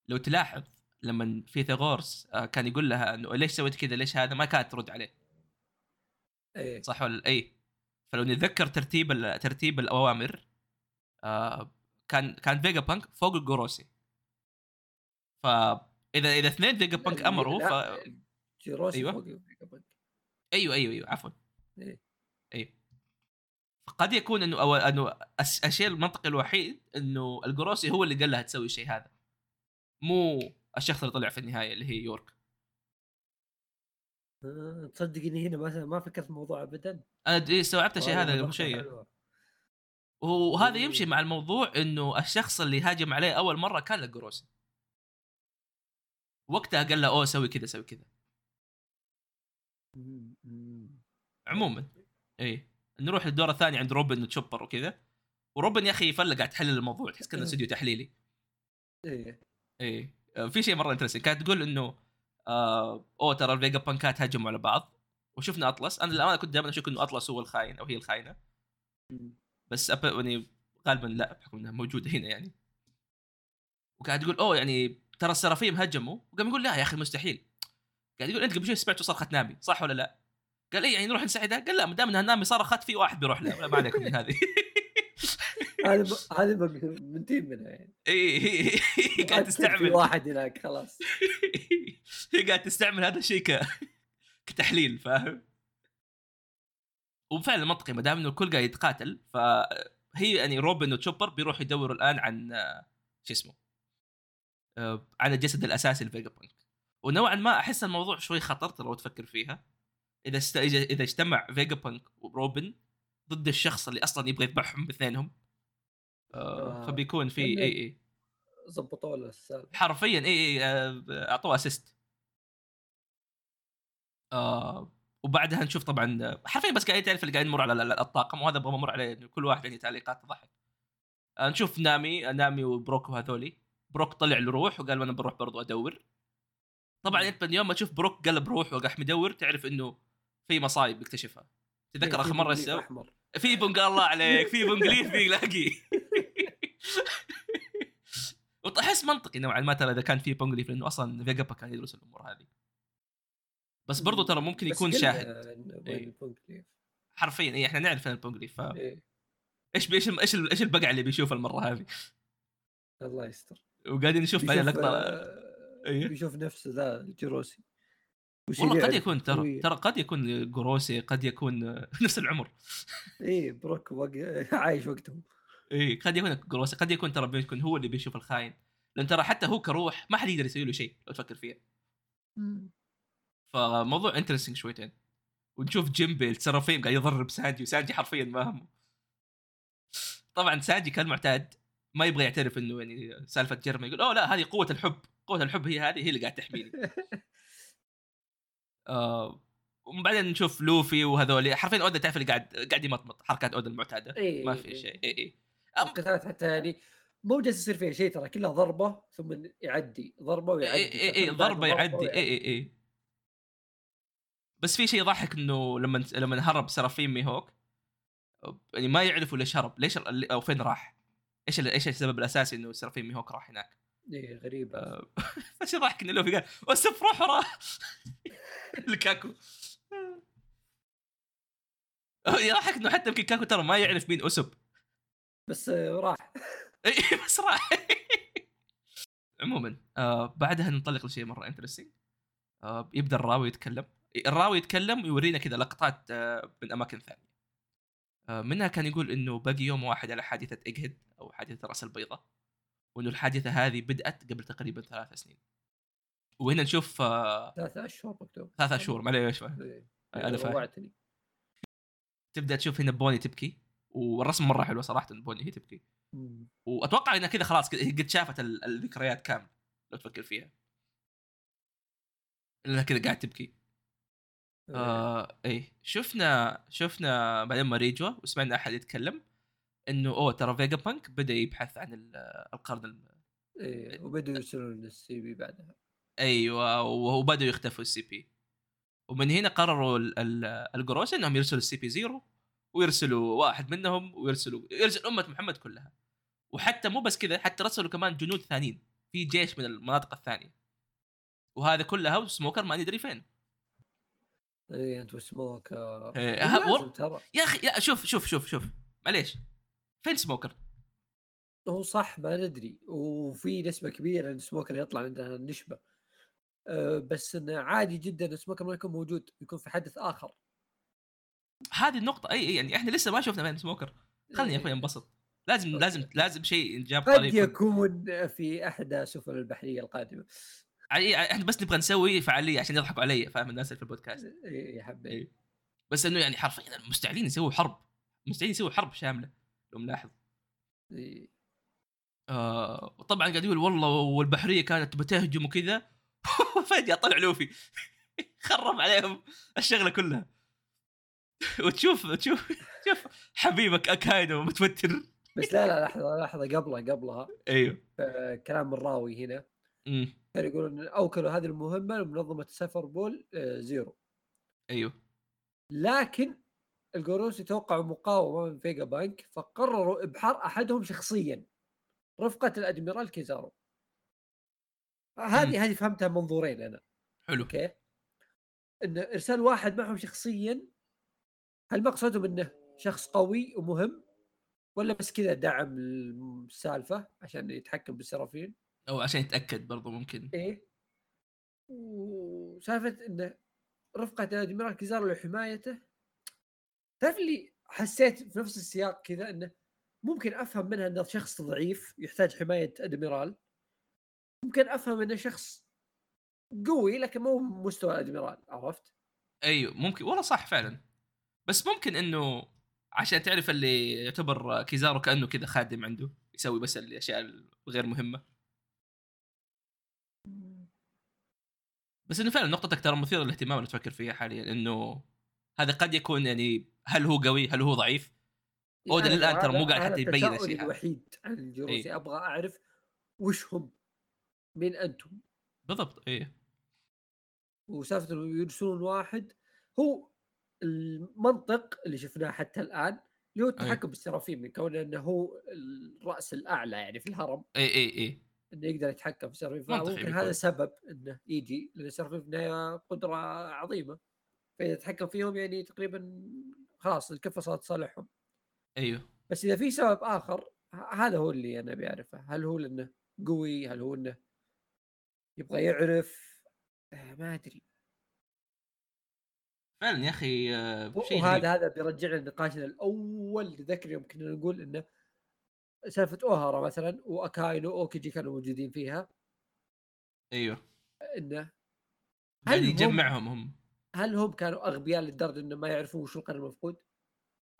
لو تلاحظ لما فيثاغورس آه، كان يقول لها إنه ليش سويت كذا ليش هذا ما كانت ترد عليه. إيه. صح ولا اي فلو نتذكر ترتيب ترتيب الأوامر آه كان كان فيجا بانك فوق الجوروسي فاذا إذا اثنين فيجا بانك أمروا ف لا، جيروسي أيوة. فوق فيجا بانك. أيوه أيوه أيوه عفوا. إيه. أيوه. قد يكون إنه أو إنه الشيء المنطقي الوحيد إنه الجوروسي هو اللي قال لها تسوي الشيء هذا. مو الشخص اللي طلع في النهاية اللي هي يورك. آه، تصدق اني هنا مثلا ما فكرت الموضوع ابدا. أنا د- استوعبت الشيء هذا شوية حلوة. وهذا إيه. يمشي مع الموضوع إنه الشخص اللي هاجم عليه أول مرة كان الجروسي وقتها قال له أوه سوي كذا سوي كذا. عموما إيه. نروح للدور الثاني عند روبن وتشوبر وكذا. وروبن يا أخي يفلق قاعد تحلل الموضوع تحس كأنه استوديو تحليلي. إيه. إيه. في شيء مرة interesting كانت تقول إنه آه اوه ترى الفيجا بانكات هاجموا على بعض. وشفنا أطلس. أنا للأمانة كنت دائما اشك إنه أطلس هو الخاين أو هي الخاينه. بس أب... يعني غالبا لا بحكم إنها موجودة هنا يعني. وقاعد يقول أوه يعني ترى السرافيم هجموا. وقام يقول لا يا أخي مستحيل. قاعد يقول أنت قبل شوي سمعت صرخة نامي صح ولا لا؟ قال اي يعني نروح نساعدها؟ قال لا ما دام إنها نامي صرخت في واحد بيروح لها ما عليكم من هذه. هذه هذه بنتين منها يعني. إي هي قاعد تستعمل. واحد هناك خلاص. هي قاعد تستعمل هذا الشيء ك... كتحليل فاهم؟ وفعلا منطقي ما دام إنه الكل قاعد يتقاتل فهي يعني روبن وتشوبر بيروحوا يدوروا الآن عن شو اسمه آه، على الجسد الأساسي لفيجا بانك ونوعا ما أحس الموضوع شوي خطر ترى لو تفكر فيها. إذا است... إذا إذا اجتمع فيجا بانك وروبن ضد الشخص اللي أصلا يبغى يذبحهم باثنينهم آه،. فبيكون في إي إي. ظبطوا له السالفه حرفيا إي إي آه، أعطوه assist آه وبعدها نشوف طبعا حرفيا بس قاعد تعرف اللي قاعد نمر على ال- ال- الطاقم وهذا أبغى أمر عليه كل واحد يعني تعليقات تضحك آه نشوف نامي نامي وبروك وهذولي. بروك طلع له روح وقال أنا بروح برضو أدور. طبعا. أنت من يوم ما تشوف بروك قلب روح وقاح مدور تعرف إنه في مصايب بيكتشفها. تذكر آخر مرة في سو في بنق الله عليك في بنقليف بيلاقي منطقي نوعا ما ترى إذا كان في بونجليف لأنه أصلا فيجابا كان يدرس الأمور هذه. بس برضو ترى ممكن يكون شاهد. إيه. حرفيا اي إحنا نعرف ان البونجليف فايش إيه. إيش إيش إيش إيش البقع اللي بيشوفه المرة هذه؟ الله يستر. وقاعدين نشوف بعدين بيشوف، لقطه آه، إيه. بيشوف نفسه ذا الجروسي والله قد يكون ترى. ترى قد يكون جروسي قد يكون نفس العمر. إيه بروك وق... عايش وقتهم. اي قد يكون جروسي قد يكون ترى بيكون هو اللي بيشوف الخاين. لأن ترى حتى هو كروح ما حد يقدر يسوي له شيء لو تفكر فيها. فموضوع interesting شويتين. ونشوف جيمبي السرافيم قاعد يضرب سانجي وسانجي حرفيا ما همه. طبعا سانجي كالمعتاد ما يبغى يعترف إنه يعني سالفة جيرمي يقول أوه لا هذه قوة الحب. قوة الحب هي هذه هي اللي قاعد تحميني. آه وبعدين نشوف لوفي وهذول حرفيا اودا تعرف اللي قاعد قاعد يمطمط. حركات اودا المعتادة. إيه، ما في إيه. شيء. اي اي القتالات حتى يعني مو جالس يصير فيها شيء ترى كلها ضربة ثم يعدي ضربة ويعدي اي اي اي ضربة ضربة يعدي. إيه، اي. اي اي بس في شيء يضحك إنه لما لما هرب سرافيم ميهوك يعني ما يعرفوا ليش هرب ليش أو فين راح؟ إيش إيش السبب الأساسي إنه سرافيم ميهوك راح هناك؟ إيه غريبه آه، بس يضحك إنه لوفي قال أسف روح وراه لكاكو يضحك إنه حتى يمكن كاكو ترى ما يعرف مين أسب. بس آه، راح. اي بس راح. عموما آه بعدها ننطلق لشيء مرة interesting آه يبدأ الراوي يتكلم. الراوي يتكلم ويورينا كذا لقطات آه من أماكن ثانية. آه منها كان يقول إنه باقي يوم واحد على حادثة اجهد أو حادثة رأس البيضاء وإنه الحادثة هذه بدأت قبل تقريبا ثلاث سنين. وهنا نشوف آه ثلاثة أشهر مكتوب ثلاث شهور معليش. أنا فاهم تبدأ تشوف هنا بوني تبكي والرسم مرة حلو صراحة بوني هي تبكي. وأتوقع إنها كذا خلاص قد شافت ال- الذكريات كاملة لو تفكر فيها. لانها كذا قاعد تبكي. إيه. آه إيه. شفنا شفنا بعدين ماريجوا وسمعنا أحد يتكلم إنه أوه ترى فيجا بانك بدأ يبحث عن ال- القرن. إيه وبدوا يرسلون ال CP بعدها. أيوه وبداوا يختفوا ال CP. ومن هنا قرروا ال- ال- الجروس إنهم يرسلوا ال CP Zero ويرسلوا واحد منهم ويرسلوا يرسل أمة محمد كلها. وحتى مو بس كذا حتى رسلوا كمان جنود ثانيين. في جيش من المناطق الثانية. وهذا كلها وسموكر ما ندري فين. إيه أنت وسموك آه، إيه، ترى. يا أخي يا شوف شوف شوف شوف. معليش. فين سموكر؟ هو صح ما ندري. وفي نسبة كبيرة إن سموكر يطلع عندنا نشبه أه بس انه عادي جدا إن سموكر ما يكون موجود يكون في حدث آخر. هذه النقطة إي إي يعني إحنا لسه ما شفنا فين سموكر. خلني يا أخوي إيه. أنبسط. لازم okay. لازم لازم شيء ينجاب قد طريق يكون في إحدى السفن البحرية القادمة. إحنا بس نبغى نسوي فعالية عشان يضحكوا علي فاهم الناس اللي في البودكاست؟ إيه يا حبيبي إيه. بس إنه يعني حرفيا مستعدين يسووا حرب. مستعدين يسووا حرب شاملة. لو ملاحظ. إيه. آه وطبعا قاعد يقول والله والبحرية كانت بتهجم وكذا. فجأة طلع لوفي. خرب عليهم الشغلة كلها. وتشوف تشوف شوف حبيبك أكاينو متوتر. بس لا لا لحظة لحظة قبلها قبلها. أيوه. كلام الراوي هنا. إمم. كان يقول إن اوكلوا هذه المهمة لمنظمة سايفر بول آه، zero. أيوه. لكن الجوروسي توقعوا مقاومة من فيجا بانك فقرروا إبحار أحدهم شخصيا رفقة الأدميرال كيزارو. هذه هذه فهمتها من منظورين أنا. حلو. okay؟ إن إرسال واحد معهم شخصيا هل مقصدهم إنه شخص قوي ومهم؟ ولا بس كذا دعم السالفة عشان يتحكم بالسرافين أو عشان يتأكد برضو ممكن. إيه. وسالفة انه رفقة الادميرال كيزارو لحمايته تعرف اللي حسيت في نفس السياق كذا إنه ممكن أفهم منها انه شخص ضعيف يحتاج حماية أدميرال. ممكن أفهم إنه شخص قوي لكن مو مستوى الادميرال عرفت؟ أيوه ممكن والله صح فعلا. بس ممكن إنه عشان تعرف اللي يعتبر كيزارو كأنه كذا خادم عنده يسوي بس الأشياء الغير مهمة بس إنه فعلا نقطتك ترى مثيرة للاهتمام اللي تفكر فيها حاليا إنه هذا قد يكون يعني هل هو قوي هل هو ضعيف اودا للان ترى مو قاعد حتى يبين الشيء الوحيد عن الجروسي إيه. أبغى أعرف وش هم؟ مين أنتم؟ بالضبط إيه وسالفة يرسلون واحد هو المنطق اللي شفناه حتى الآن اللي هو التحكم بالسرافيم من كونه إنه هو الرأس الأعلى يعني في الهرم. إي إي إي. إنه يقدر يتحكم في السرافيم فممكن. هذا سبب إنه يجي لأن السرافيم في النهايه قدرة عظيمة. فإذا تحكم فيهم يعني تقريبا خلاص الكفه صارت صالحهم أيوه. بس إذا في سبب آخر هذا هو اللي أنا أبي أعرفه. هل هو لأنه قوي؟ هل هو إنه يبغى يعرف؟ آه، ما أدري. فعلا يا أخي آه، شيء غريب. وهذا هذا بيرجعنا لنقاشنا الأول تذكر يوم كنا نقول إنه سالفة أوهارا مثلا وأكاينو وأوكيجي كانوا موجودين فيها أيوه إنه هم- يجمعهم هم هل هم كانوا أغبياء للدرجة إنه ما يعرفون وش القرن المفقود؟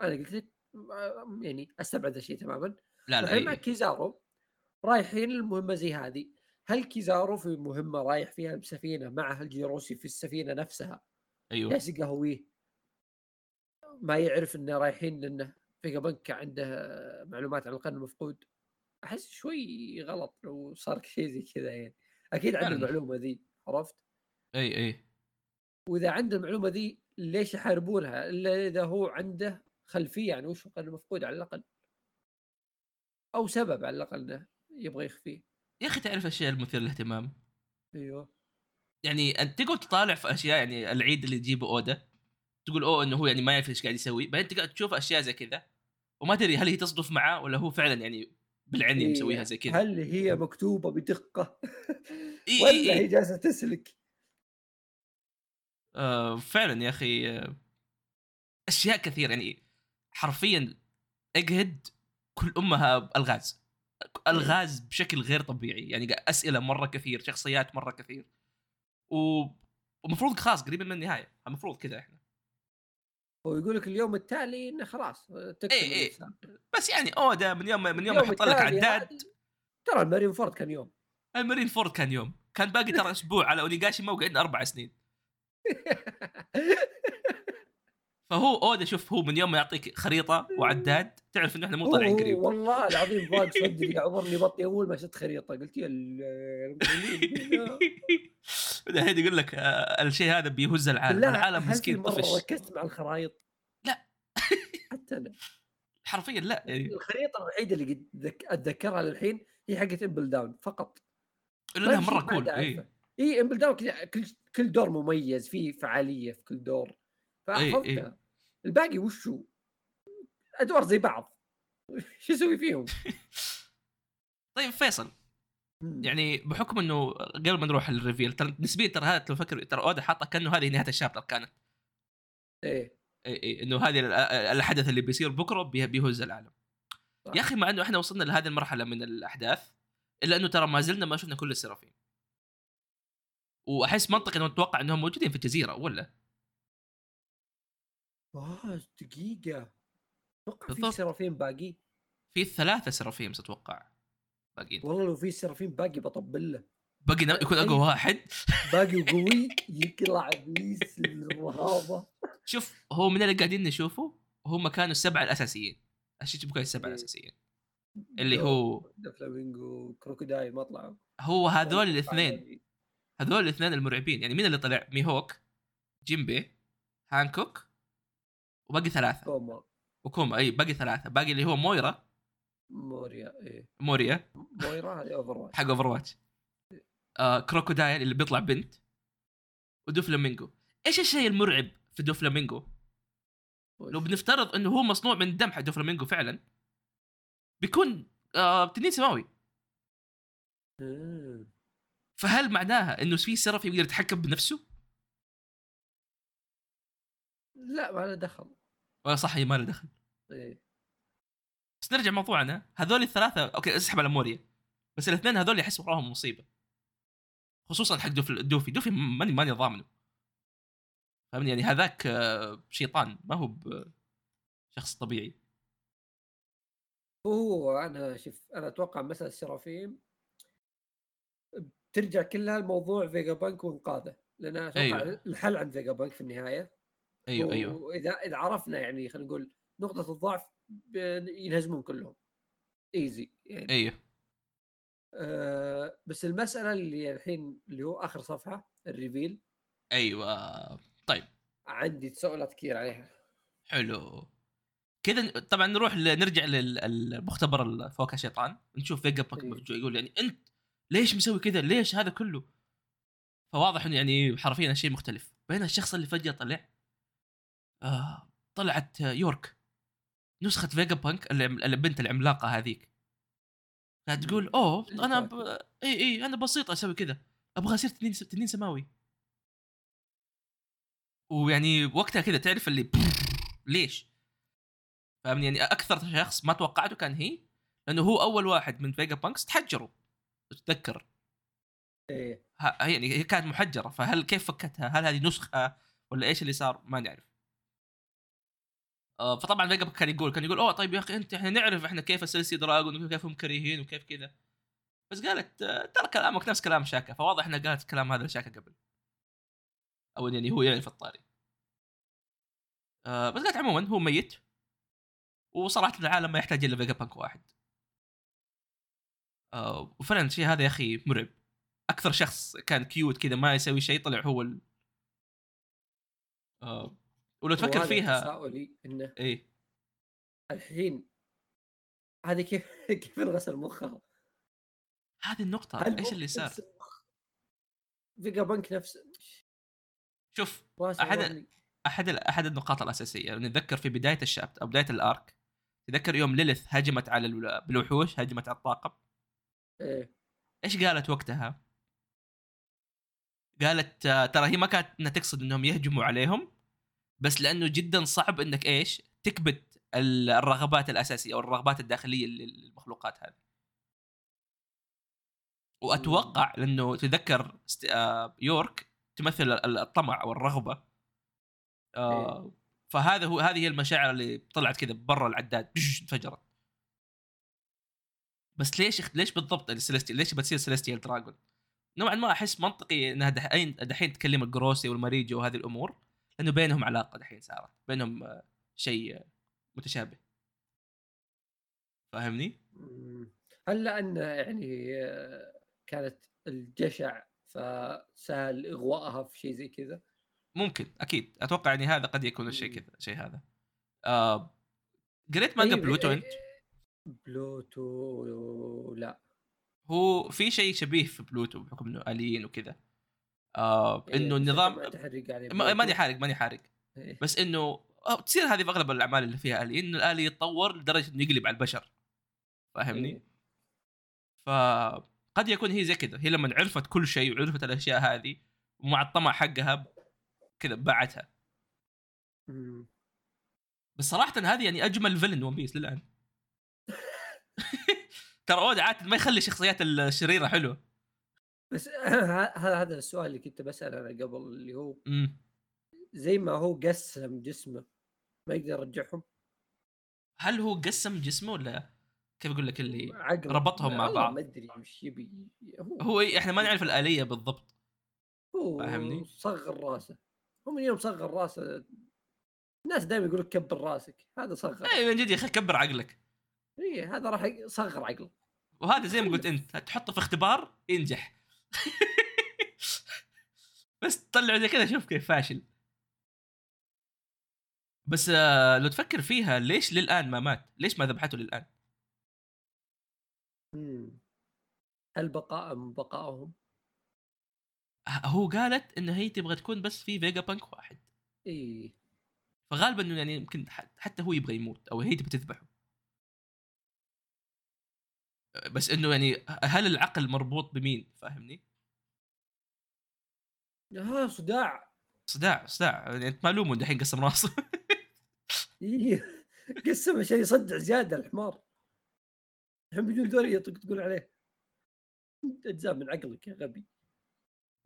أنا قلت لك آه، يعني أستبعد هذا الشيء تماما لا لا الحين مع. كيزارو رايحين المهمه زي هذه هل كيزارو في مهمة رايح فيها بسفينة مع الجيروسي في السفينة نفسها أيوه. جالس يقهويه ما يعرف إنه رايحين لأنه في بنك عنده معلومات عن القرن المفقود أحس شوي غلط لو صار شيء زي كذا يعني. أكيد عنده. المعلومة ذي عرفت؟ أي أي. وإذا عنده المعلومة ذي ليش يحاربونها؟ إلا إذا هو عنده خلفية عن وش القرن المفقود على الأقل. أو سبب على الأقل إنه يبغى يخفيه. يا أخي تعرف الشيء المثير للاهتمام؟ أيوه. يعني أنت تقعد تطالع في أشياء يعني العيد اللي تجيبه أودا تقول أوه إنه هو يعني ما يعرف إيش قاعد يسوي بعدين تقعد تشوف أشياء زي كذا وما تدري هل هي تصدف معاه ولا هو فعلا يعني بالعني إيه، مسويها زي كذا. هل هي مكتوبة بدقة؟ ولا إي إي. هي جالسة تسلك؟ آه فعلا يا أخي آه أشياء كثير يعني حرفيا أجهد كل أمها الغاز ألغاز بشكل غير طبيعي يعني أسئلة مرة كثير شخصيات مرة كثير. ومفروض خلاص قريبين من النهاية المفروض كذا إحنا. ويقول لك اليوم التالي انه خلاص تكتب إيه، إيه. الإنسان. بس يعني اودا من يوم من يوم اليوم يحط لك عداد ترى المارين فورد كان يوم. المارين فورد كان يوم. كان باقي ترى أسبوع على اونيغاشيما وقعدنا أربع سنين. فهو أودا شوف هو من يوم ما يعطيك خريطة وعداد تعرف إنه إحنا مو طالعين قريب والله العظيم فاق صدري عورني بطني اول ما شفت خريطة قلت يا. الحين يقول لك آه، الشيء هذا بيهز العالم العالم في مسكين طفش ركزت مع الخرائط؟ لا. حتى أنا حرفيا لا يعني الخريطة الوحيدة اللي أتذكرها للحين هي حقت امبل داون فقط إلا ما إنها في شيء مره cool. اي اي امبل داون كل كل دور مميز فيه فعالية في كل دور فحفظتها إيه. الباقي وشو؟ أدوار زي بعض. شو أسوي فيهم؟ طيب فيصل. يعني بحكم إنه قبل ما نروح ال reveal ترى نسبيا ترى هذا لو فكر ترى أودا حاطة كأنه هذه نهاية ال chapter كانت. إيه. إي إي إنه هذه ال- الحدث اللي بيصير بكرة بيه- بيهز العالم. صح. يا أخي مع إنه إحنا وصلنا لهذه المرحلة من الأحداث إلا إنه ترى ما زلنا ما شفنا كل السرافين وأحس منطقي إنه نتوقع إنهم موجودين في الجزيرة ولا؟ آه دقيقة. أتوقع في. سرافين باقي. في ثلاثة سرافيم أتوقع باقيين. والله لو في سرافين باقي بطبل له. باقي يكون أقوى واحد. باقي وقوي يطلع إبليس الرهابة. شوف هو من اللي قاعدين نشوفه هم كانوا السبعة الأساسيين. الشيء كانوا السبعة إيه. الأساسيين. اللي هو فلامينجو كروكودايل ما طلعوا. هو هذول الاثنين. هذول الاثنين المرعبين. يعني مين اللي طلع؟ ميهوك جيمبي هانكوك وباقي ثلاثة. كوما وكوما إي باقي ثلاثة. باقي اللي هو مويرا. موريا إيه موريا. مويرا هذه اوفر واتش حق اوفر واتش آه كروكودايل اللي بيطلع بنت. ودوفلامينجو إيش الشيء المرعب في دوفلامينجو لو بنفترض إنه هو مصنوع من دم حق دوفلامينجو فعلا بيكون آه تنين سماوي. آه. فهل معناها إنه في سيراف يقدر يتحكم بنفسه؟ لا ما له دخل. ولا صح هي ما له دخل. إيه بس نرجع موضوعنا. هذول الثلاثة okay أسحب على موريا. بس الاثنين هذول احس وراهم مصيبة. خصوصا حق دوفي دوفي, دوفي ماني ماني ضامنه. فاهمني؟ يعني هذاك آه، شيطان. ما هو بشخص طبيعي. هو أنا شوف أنا أتوقع مسألة السرافيم ترجع كلها لموضوع فيجا بانك وانقاذه. لأن أتوقع أيوه. الحل عند فيجا بانك في النهاية أيوه أيوه. وإذا إذا عرفنا يعني خلينا نقول نقطة الضعف ينهزمون كلهم. easy يعني. أيوه. أه بس المسألة اللي الحين اللي هو آخر صفحة ال reveal. أيوه. طيب. عندي تساؤلات كثير عليها. حلو. كذا طبعا نروح نرجع للمختبر الفوكا شيطان نشوف فيجا بانك أيوه. يقول يعني أنت ليش مسوي كذا؟ ليش هذا كله؟ فواضح إنه يعني حرفيا شيء مختلف. بين الشخص اللي فجأة طلع آه طلعت يورك. نسخة فيجا بانك البنت العملاقة هذيك. تقول أوه أنا ب... إي إي أنا بسيط أسوي كذا. أبغى أصير تنين تنين سماوي. ويعني وقتها كذا تعرف اللي ليش؟ فاهمني؟ يعني أكثر شخص ما توقعته كان هي لأنه هو أول واحد من فيجا بانكس تحجروا تتذكر. إيه. يعني هي كانت محجرة فهل كيف فكتها؟ هل هذه نسخة ولا إيش اللي صار؟ ما نعرف. آه فطبعا فيجا كان يقول كان يقول أوه طيب يا أخي أنت إحنا نعرف إحنا كيف ال celestial dragon وكيف هم كريهين وكيف كذا. بس قالت آه، ترى كلامك نفس كلام شاكا فواضح إنها قالت الكلام هذا لشاكا قبل. أو يعني هو يعرف الطاري. آه بس قالت عموما هو ميت وصراحة العالم ما يحتاج إلا فيجا بانك واحد. وفعلا الشيء هذا يا أخي مرعب. أكثر شخص كان cute كذا ما يسوي شيء طلع هو ال... ولو تفكر فيها. تساؤلي إنه إيه الحين هذه كيف كيف انغسل مخها؟ هذه النقطة إيش اللي صار؟ فيجا بنك نفس شوف أحد أحد أحد النقاط الأساسية نتذكر في بداية الشابت أو بداية الأرك تذكر يوم ليلث هجمت على الوحوش هجمت على الطاقم؟ إيه. إيش قالت وقتها؟ قالت آه، ترى هي ما كانت تقصد إنهم يهجموا عليهم بس لأنه جدا صعب إنك إيش؟ تكبت الرغبات الأساسية أو الرغبات الداخلية للمخلوقات هذه. وأتوقع لأنه تذكر آه، يورك تمثل الطمع أو الرغبة. آه، إيه. فهذا هو هذه هي المشاعر اللي طلعت كذا برا العداد. انفجرت. بس ليش ليش بالضبط ال celestial ليش بتصير celestial dragon؟ نوعا ما أحس منطقي إنها دحين دحين تكلم الجروسي والماريجو وهذه الأمور. لأنه بينهم علاقة دحين صارت بينهم آه، شيء متشابه. فاهمني؟ هل لأن يعني آه، كانت الجشع فسهل اغوائها في شيء زي كذا؟ ممكن أكيد. أتوقع يعني هذا قد يكون الشيء كذا الشيء هذا. آه قريت مانجا طيب بلوتو أنت؟ بلوتو لا. هو في شيء شبيه في بلوتو بحكم إنه آليين وكذا. آه إيه إنه النظام ماني حارق ماني حارق إيه. بس إنه تصير هذه في اغلب الأعمال اللي فيها آلي إنه الآلي يتطور لدرجة إنه يقلب على البشر فاهمني؟ إيه. فقد يكون هي زي كذا هي لما عرفت كل شيء وعرفت الأشياء هذه ومع الطمع حقها كذا باعتها بس صراحة هذه يعني أجمل فيلن ون بيس للآن ترى أودا عاد ما يخلي الشخصيات الشريرة حلوة بس هذا هذا السؤال اللي كنت بساله أنا قبل اللي هو زي ما هو قسم جسمه ما يقدر يرجعهم؟ هل هو قسم جسمه ولا كيف أقول لك اللي عقل. ربطهم مع بعض؟ ما أدري وش يبي هو, هو إحنا ما نعرف الآلية بالضبط. هو فاهمني؟ صغر راسه. هو من يوم صغر راسه الناس دائما يقول لك كبر راسك هذا صغر. اي من جد يا أخي كبر عقلك. اي هذا راح يصغر عقله. وهذا زي ما قلت أنت تحطه في اختبار ينجح. بس تطلع زي كذا شوف كيف فاشل بس آه لو تفكر فيها ليش للآن ما مات؟ ليش ما ذبحته للآن؟ هل بقاء من بقائهم؟ هو قالت انه هي تبغى تكون بس في فيجا بانك واحد اي فغالبا إنه يعني يمكن حتى هو يبغى يموت أو هي تبغى تذبحه بس إنه يعني هل العقل مربوط بمين؟ فاهمني؟ آه صداع. صداع صداع. يعني أنت مالوم دحين قسم راسه إيه قسم عشان يصدع زيادة الحمار. الحين بدون دوري تقول عليه. أجزاء من عقلك يا غبي.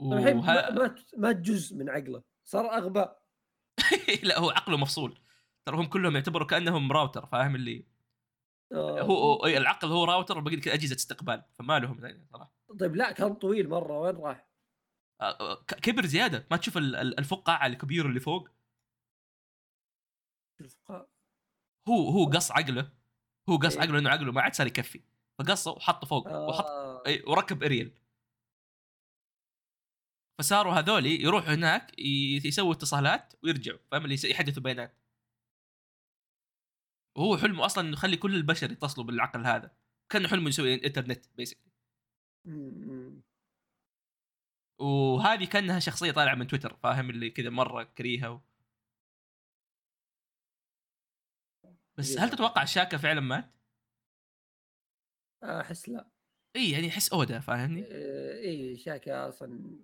الحين مات مات جزء من عقله. صار أغبى. لا هو عقله مفصول. ترى هم كلهم يعتبروا كأنهم راوتر فاهم اللي؟ آه، هو هو- إي، العقل هو راوتر وبقي كذا أجهزة استقبال فما لهم يعني صراحة طيب لا كان طويل مرة وين راح؟ آه، آه، كبر زيادة ما تشوف ال- ال- الفقاعة الكبير اللي فوق الفقاعة. هو هو قص عقله هو قص إيه. عقله لأنه عقله ما عاد صار يكفي فقصه وحطه فوق وحط آه. إي، وركب اريل فصاروا هذولي يروحوا هناك يسووا اتصالات ويرجعوا فاهم اللي يحدثوا بيانات وهو حلمه أصلا إنه يخلي كل البشر يتصلوا بالعقل هذا. كان حلمه يسوي انترنت basically وهذه كأنها شخصية طالعة من تويتر فاهم؟ اللي كذا مرة كريهة و... بس هل تتوقع شاكا فعلا مات؟ أحس لا. إي يعني يحس أودا فاهمني؟ آه، إي شاكا أصلا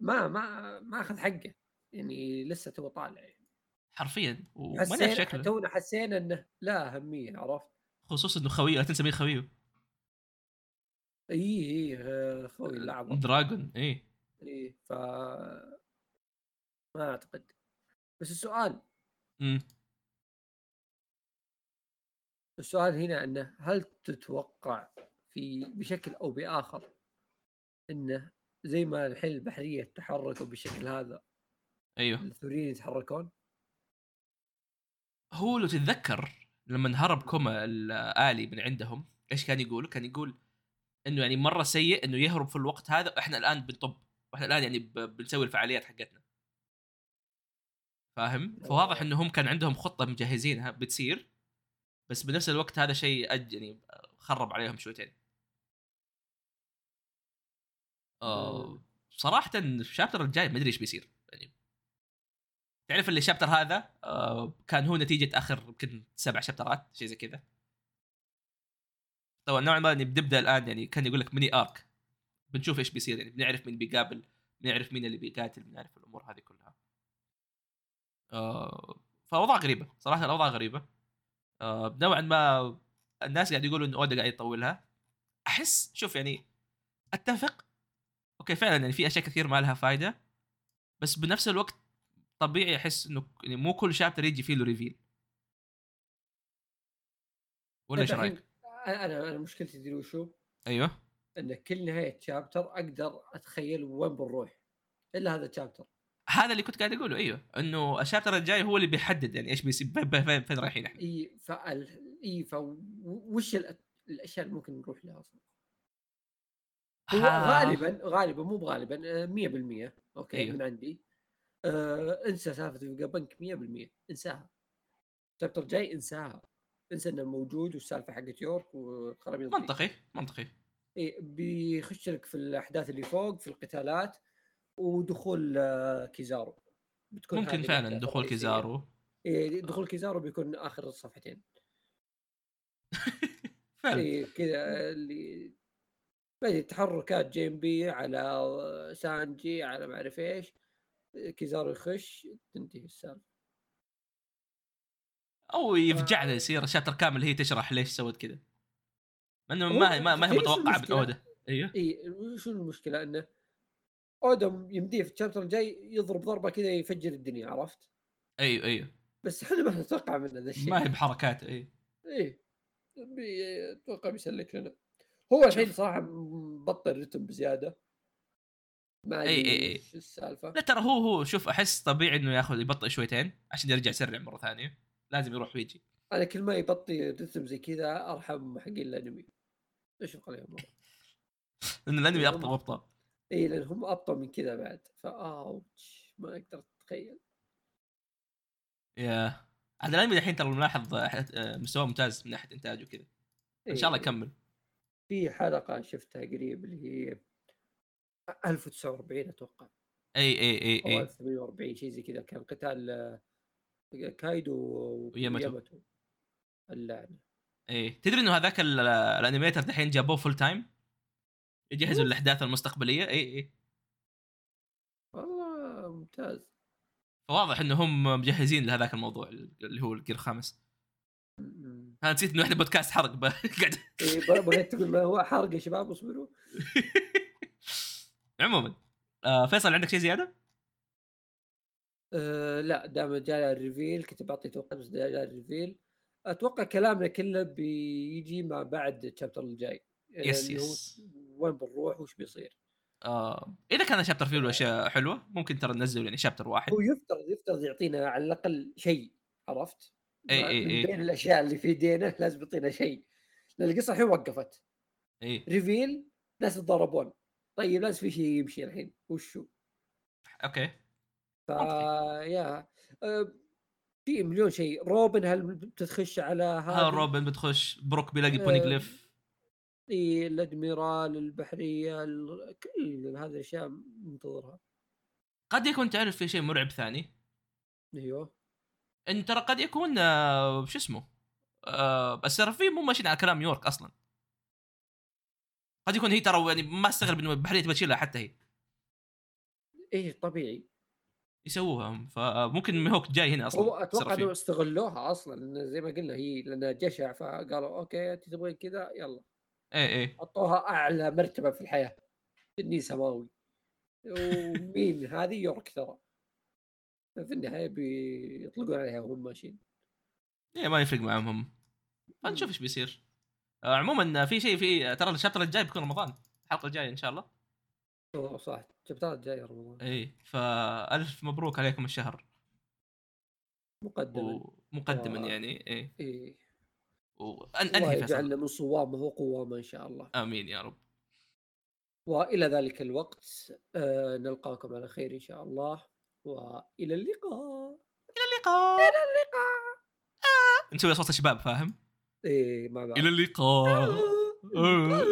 ما ما ما أخذ حقه. يعني لسه تو طالع. يعني. حرفيا وما نعرف شكله. تونا حسينا إنه له أهمية عرفت؟ خصوصا إنه خويه لا تنسى مين خويه. اي اي آه، خوي الأعظم. دراجون اي اي ف ما أعتقد. بس السؤال امم السؤال هنا إنه هل تتوقع في بشكل أو بآخر إنه زي ما الحين البحرية تحركوا بالشكل هذا أيوه. الثوريين يتحركون؟ هو لو تتذكر لما هرب كوما الالي من عندهم إيش كان يقول؟ كان يقول إنه يعني مرة سيء إنه يهرب في الوقت هذا وإحنا الآن بنطب وإحنا الآن يعني بنسوي الفعاليات حقتنا فاهم؟ فواضح إنه هم كان عندهم خطة مجهزينها بتصير بس بنفس الوقت هذا شيء أج يعني خرب عليهم شويتين. آه صراحة الشابتر الجاي ما أدري إيش بيصير تعرف اللي الشابتر هذا آه كان هو نتيجة آخر يمكن سبع شابترات شيء زي كذا. طبعا نوعا ما بنبدا الآن يعني كان يقول لك ميني ارك بنشوف إيش بيصير يعني بنعرف مين بيقابل بنعرف مين اللي بيقاتل بنعرف الأمور هذه كلها. آه فاوضاع غريبة صراحة الأوضاع غريبة. آه نوعا ما الناس قاعد يقولوا انه أودا قاعد يطولها أحس شوف يعني أتفق okay فعلا يعني في أشياء كثير ما لها فائده بس بنفس الوقت طبيعي أحس إنه يعني مو كل chapter يجي فيه له reveal ولا إيش رأيك؟ أنا أنا مشكلتي تدري وشو؟ أيوه إن كل نهاية chapter أقدر أتخيل وين بنروح إلا هذا ال chapter هذا اللي كنت قاعد أقوله أيوه إنه ال chapter الجاي هو اللي بيحدد يعني إيش بيصير فين- فين رايحين إحنا إي فال إي ف وش الأشياء اللي ممكن نروح لها أصلا؟ هو غالبا غالبا مو بغالبا آه، 100% okay أيوه. من عندي آه انسى سالفة فيجابانك 100% انساها. ال chapter الجاي انساها. انسى إنه موجود والسالفة حقت يورك وخرابيط ذي. منطقي منطقي. إيه بيخش لك في الأحداث اللي فوق في القتالات ودخول آه، كيزارو. بتكون ممكن فعلا دخول. كيزارو. إيه دخول كيزارو بيكون آخر الصفحتين. فعلا. كذا اللي بدي تحركات جيمبي على سانجي على ما أعرف إيش. كيزارو يخش تنتهي السالفة. أو يفجعنا يصير chapter كامل هي تشرح ليش سوت كذا. إنه هو ما ما ما هي متوقعة من؟ اودا أيوه. إي شو المشكلة؟ إنه اودا يمديه في ال chapter الجاي يضرب ضربة كذا يفجر الدنيا عرفت؟ أيوه أيوه. بس إحنا ما نتوقع منه ذا الشيء. ما هي بحركات إي إيه بي- أتوقع بيسلك لنا. هو الحين صراحة مبطل رتم بزيادة. ما إي إي. إيش السالفة؟ لا ترى هو هو شوف أحس طبيعي إنه ياخذ يبطئ شويتين عشان يرجع يسرع مرة ثانية. لازم يروح ويجي. أنا كل ما يبطي رتم زي كذا أرحم حقين الأنمي. اشفق عليهم. لأن الأنمي أبطأ وابطا إي لأن هم أبطأ من كذا بعد. ف ouch ما أقدر أتخيل. yeah هذا الأنمي الحين ترى ملاحظ آه، مستواه ممتاز من ناحية انتاج وكذا. إن شاء الله. يكمل. في حلقة شفتها قريب اللي هي 1940 أتوقع. إي إي إي إي. 1840 شيء زي كذا كان قتال كايدو وياماتو. اللعنة. إي. تدري إنه هذاك ال- ال animator دحين جابوه full time يجهزوا الأحداث المستقبلية. إي إي. والله ممتاز. فواضح إنه هم مجهزين لهذاك الموضوع اللي هو الجير الخامس م- أنا نسيت إنه إحنا بودكاست حرق قاعد ب- بغيت تقول ما هو حرق يا شباب اصبروا. عموما. آه فيصل عندك شيء زيادة؟ أه لا دام جاء ال reveal كنت بعطي توقع بس جاء ال reveal. أتوقع كلامنا كله بيجي ما بعد ال chapter الجاي. yes اللي هو yes. وين بنروح وش بيصير. آه إذا كان chapter فيه له أشياء حلوة ممكن ترى ننزل يعني chapter واحد. هو يفترض يفترض يعطينا على الأقل شيء عرفت؟ إي من إي. بين الأشياء اللي في يدينا لازم يعطينا شيء. لأن القصة الحين وقفت. إي. reveal ناس يتضاربون طيب لازم في شيء يمشي الحين وشو؟ okay. فا. يا أه، في مليون شيء. روبن هل بتخش على ها هذا روبن بتخش. بروك بيلاقي آه، بونيغليف إي الأدميرال البحرية ال- كل هذه الأشياء منتظرها. قد يكون تعرف في شيء مرعب ثاني؟ أيوه. إن ترى قد يكون آه شو اسمه؟ آه بس ترى في مو ماشيين على كلام يورك أصلا. قد يكون هي ترى يعني ما استغرب إنه البحريه تبغى تشيلها حتى هي. إيه طبيعي. يسووها فممكن ميهوك جاي هنا أصلا. هو أتوقع إنه. استغلوها أصلا زي ما قلنا هي لأنها جشع فقالوا okay انت تبغين كذا يلا. إيه إيه. حطوها أعلى مرتبة في الحياة. تنين سماوي. ومين؟ هذه يورك ترى. في النهاية بيطلقون عليها وهم ماشيين. إيه ما يفرق معهم هم. فنشوف إيش بيصير. عموما في شيء في ترى الشابتر الجاي بيكون رمضان. الحلقة الجاية إن شاء الله. أوه، صح. شابترات جاية رمضان. إيه فألف مبروك عليكم الشهر. مقدما. ومقدما و- يعني إيه إيه وأن الله أنهي فيصل. يجعلنا من صوامه وقوامه إن شاء الله. آمين يا رب. وإلى ذلك الوقت آه نلقاكم على خير إن شاء الله. وإلى اللقاء. إلى اللقاء. إلى اللقاء. نسوي صوت الشباب فاهم؟ إيه مع بعض إلى اللقاء آه.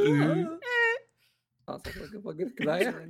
خلاص وقف وقف كفايه